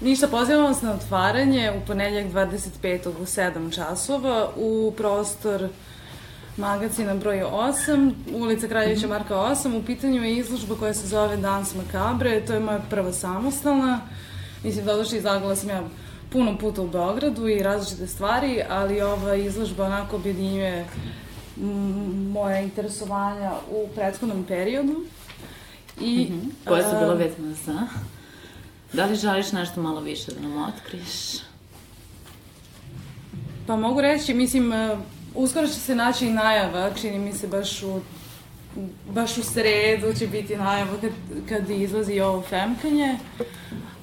ništa, pozivamo vas na otvaranje u ponedeljak 25. u 7 časova u prostor magazina broj 8, ulica Kraljevića Marka 8. U pitanju je izložba koja se zove Dans Makabre, to je moja prva samostalna. Mislim, doduše izlagala sam ja puno puta u Beogradu i različite stvari, ali ova izložba onako objedinjuje moja interesovanja u prethodnom periodu. I, mm -hmm. Koja su bila vezana za? Da li želiš nešto malo više da nam otkriješ? Pa mogu reći, mislim, Uskoro će se naći i najava, čini mi se baš u baš u sredu će biti najava kad, kad izlazi ovo femkanje,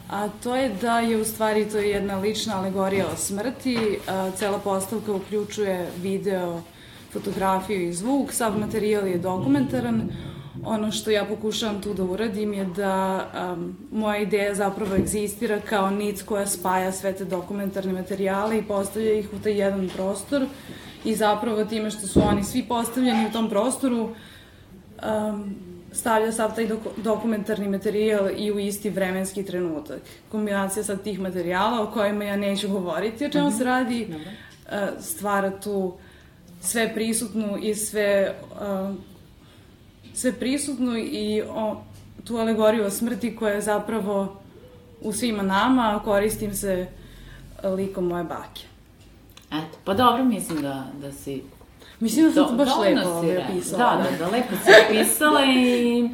a to je da je u stvari to je jedna lična alegorija o smrti, a, cela postavka uključuje video, fotografiju i zvuk, sav materijal je dokumentaran, ono što ja pokušavam tu da uradim je da um, moja ideja zapravo egzistira kao nit koja spaja sve te dokumentarne materijale i postavlja ih u taj jedan prostor i zapravo time što su oni svi postavljeni u tom prostoru um, stavlja sav taj dok dokumentarni materijal i u isti vremenski trenutak. Kombinacija sad tih materijala o kojima ja neću govoriti o čemu mm -hmm. se radi, uh, stvara tu sve prisutnu i sve uh, sve prisutnu i o, tu alegoriju o smrti koja je zapravo u svima nama, koristim se likom moje bake. Eto, pa dobro, mislim da, da si... Mislim da sam to baš lepo ovaj opisala. Da, da, da, lepo si opisala i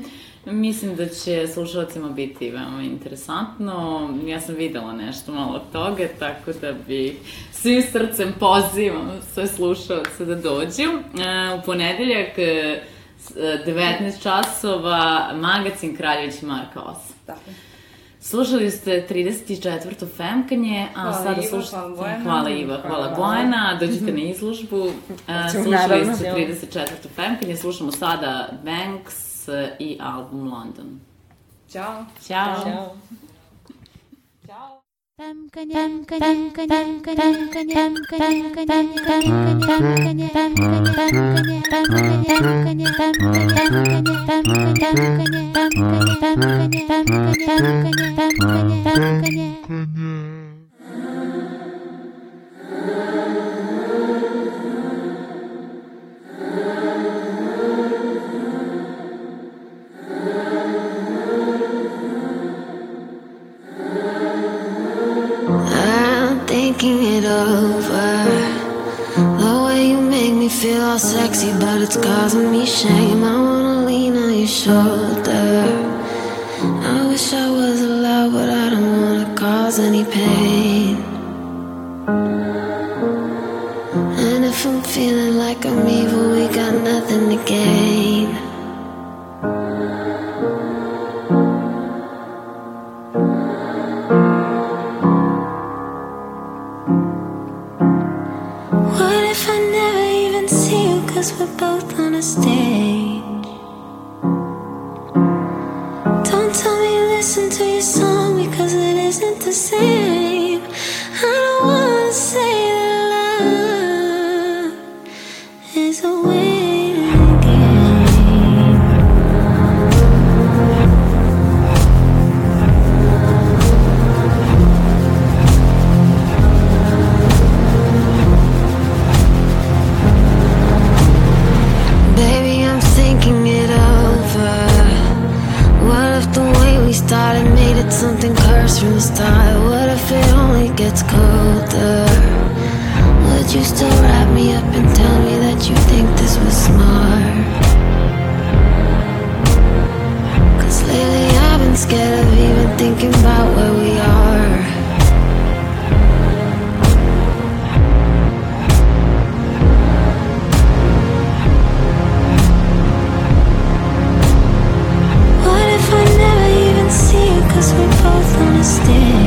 mislim da će slušalcima biti veoma interesantno. Ja sam videla nešto malo od toga, tako da bi svim srcem pozivam sve slušalce da dođu. E, u ponedeljak 19 časova, magazin Kraljević Marka 8. Tako. Slušali ste 34. Femkanje, a hvala sada slušate... Hvala Bojana. Hvala Iva, hvala, hvala Bojana. Dođite na izložbu. Slušali ste 34. Femkanje, slušamo sada Banks i album London. Ćao. Ćao. Ćao. Yeah. thinking it over. The way you make me feel all sexy, but it's causing me shame. I wanna lean on your shoulder. I wish I was allowed, but I don't wanna cause any pain. And if I'm feeling like I'm evil, we got nothing to gain. both on a stage. gets colder. Would you still wrap me up and tell me that you think this was smart? Cause lately I've been scared of even thinking about where we are. What if I never even see you? Cause we both understand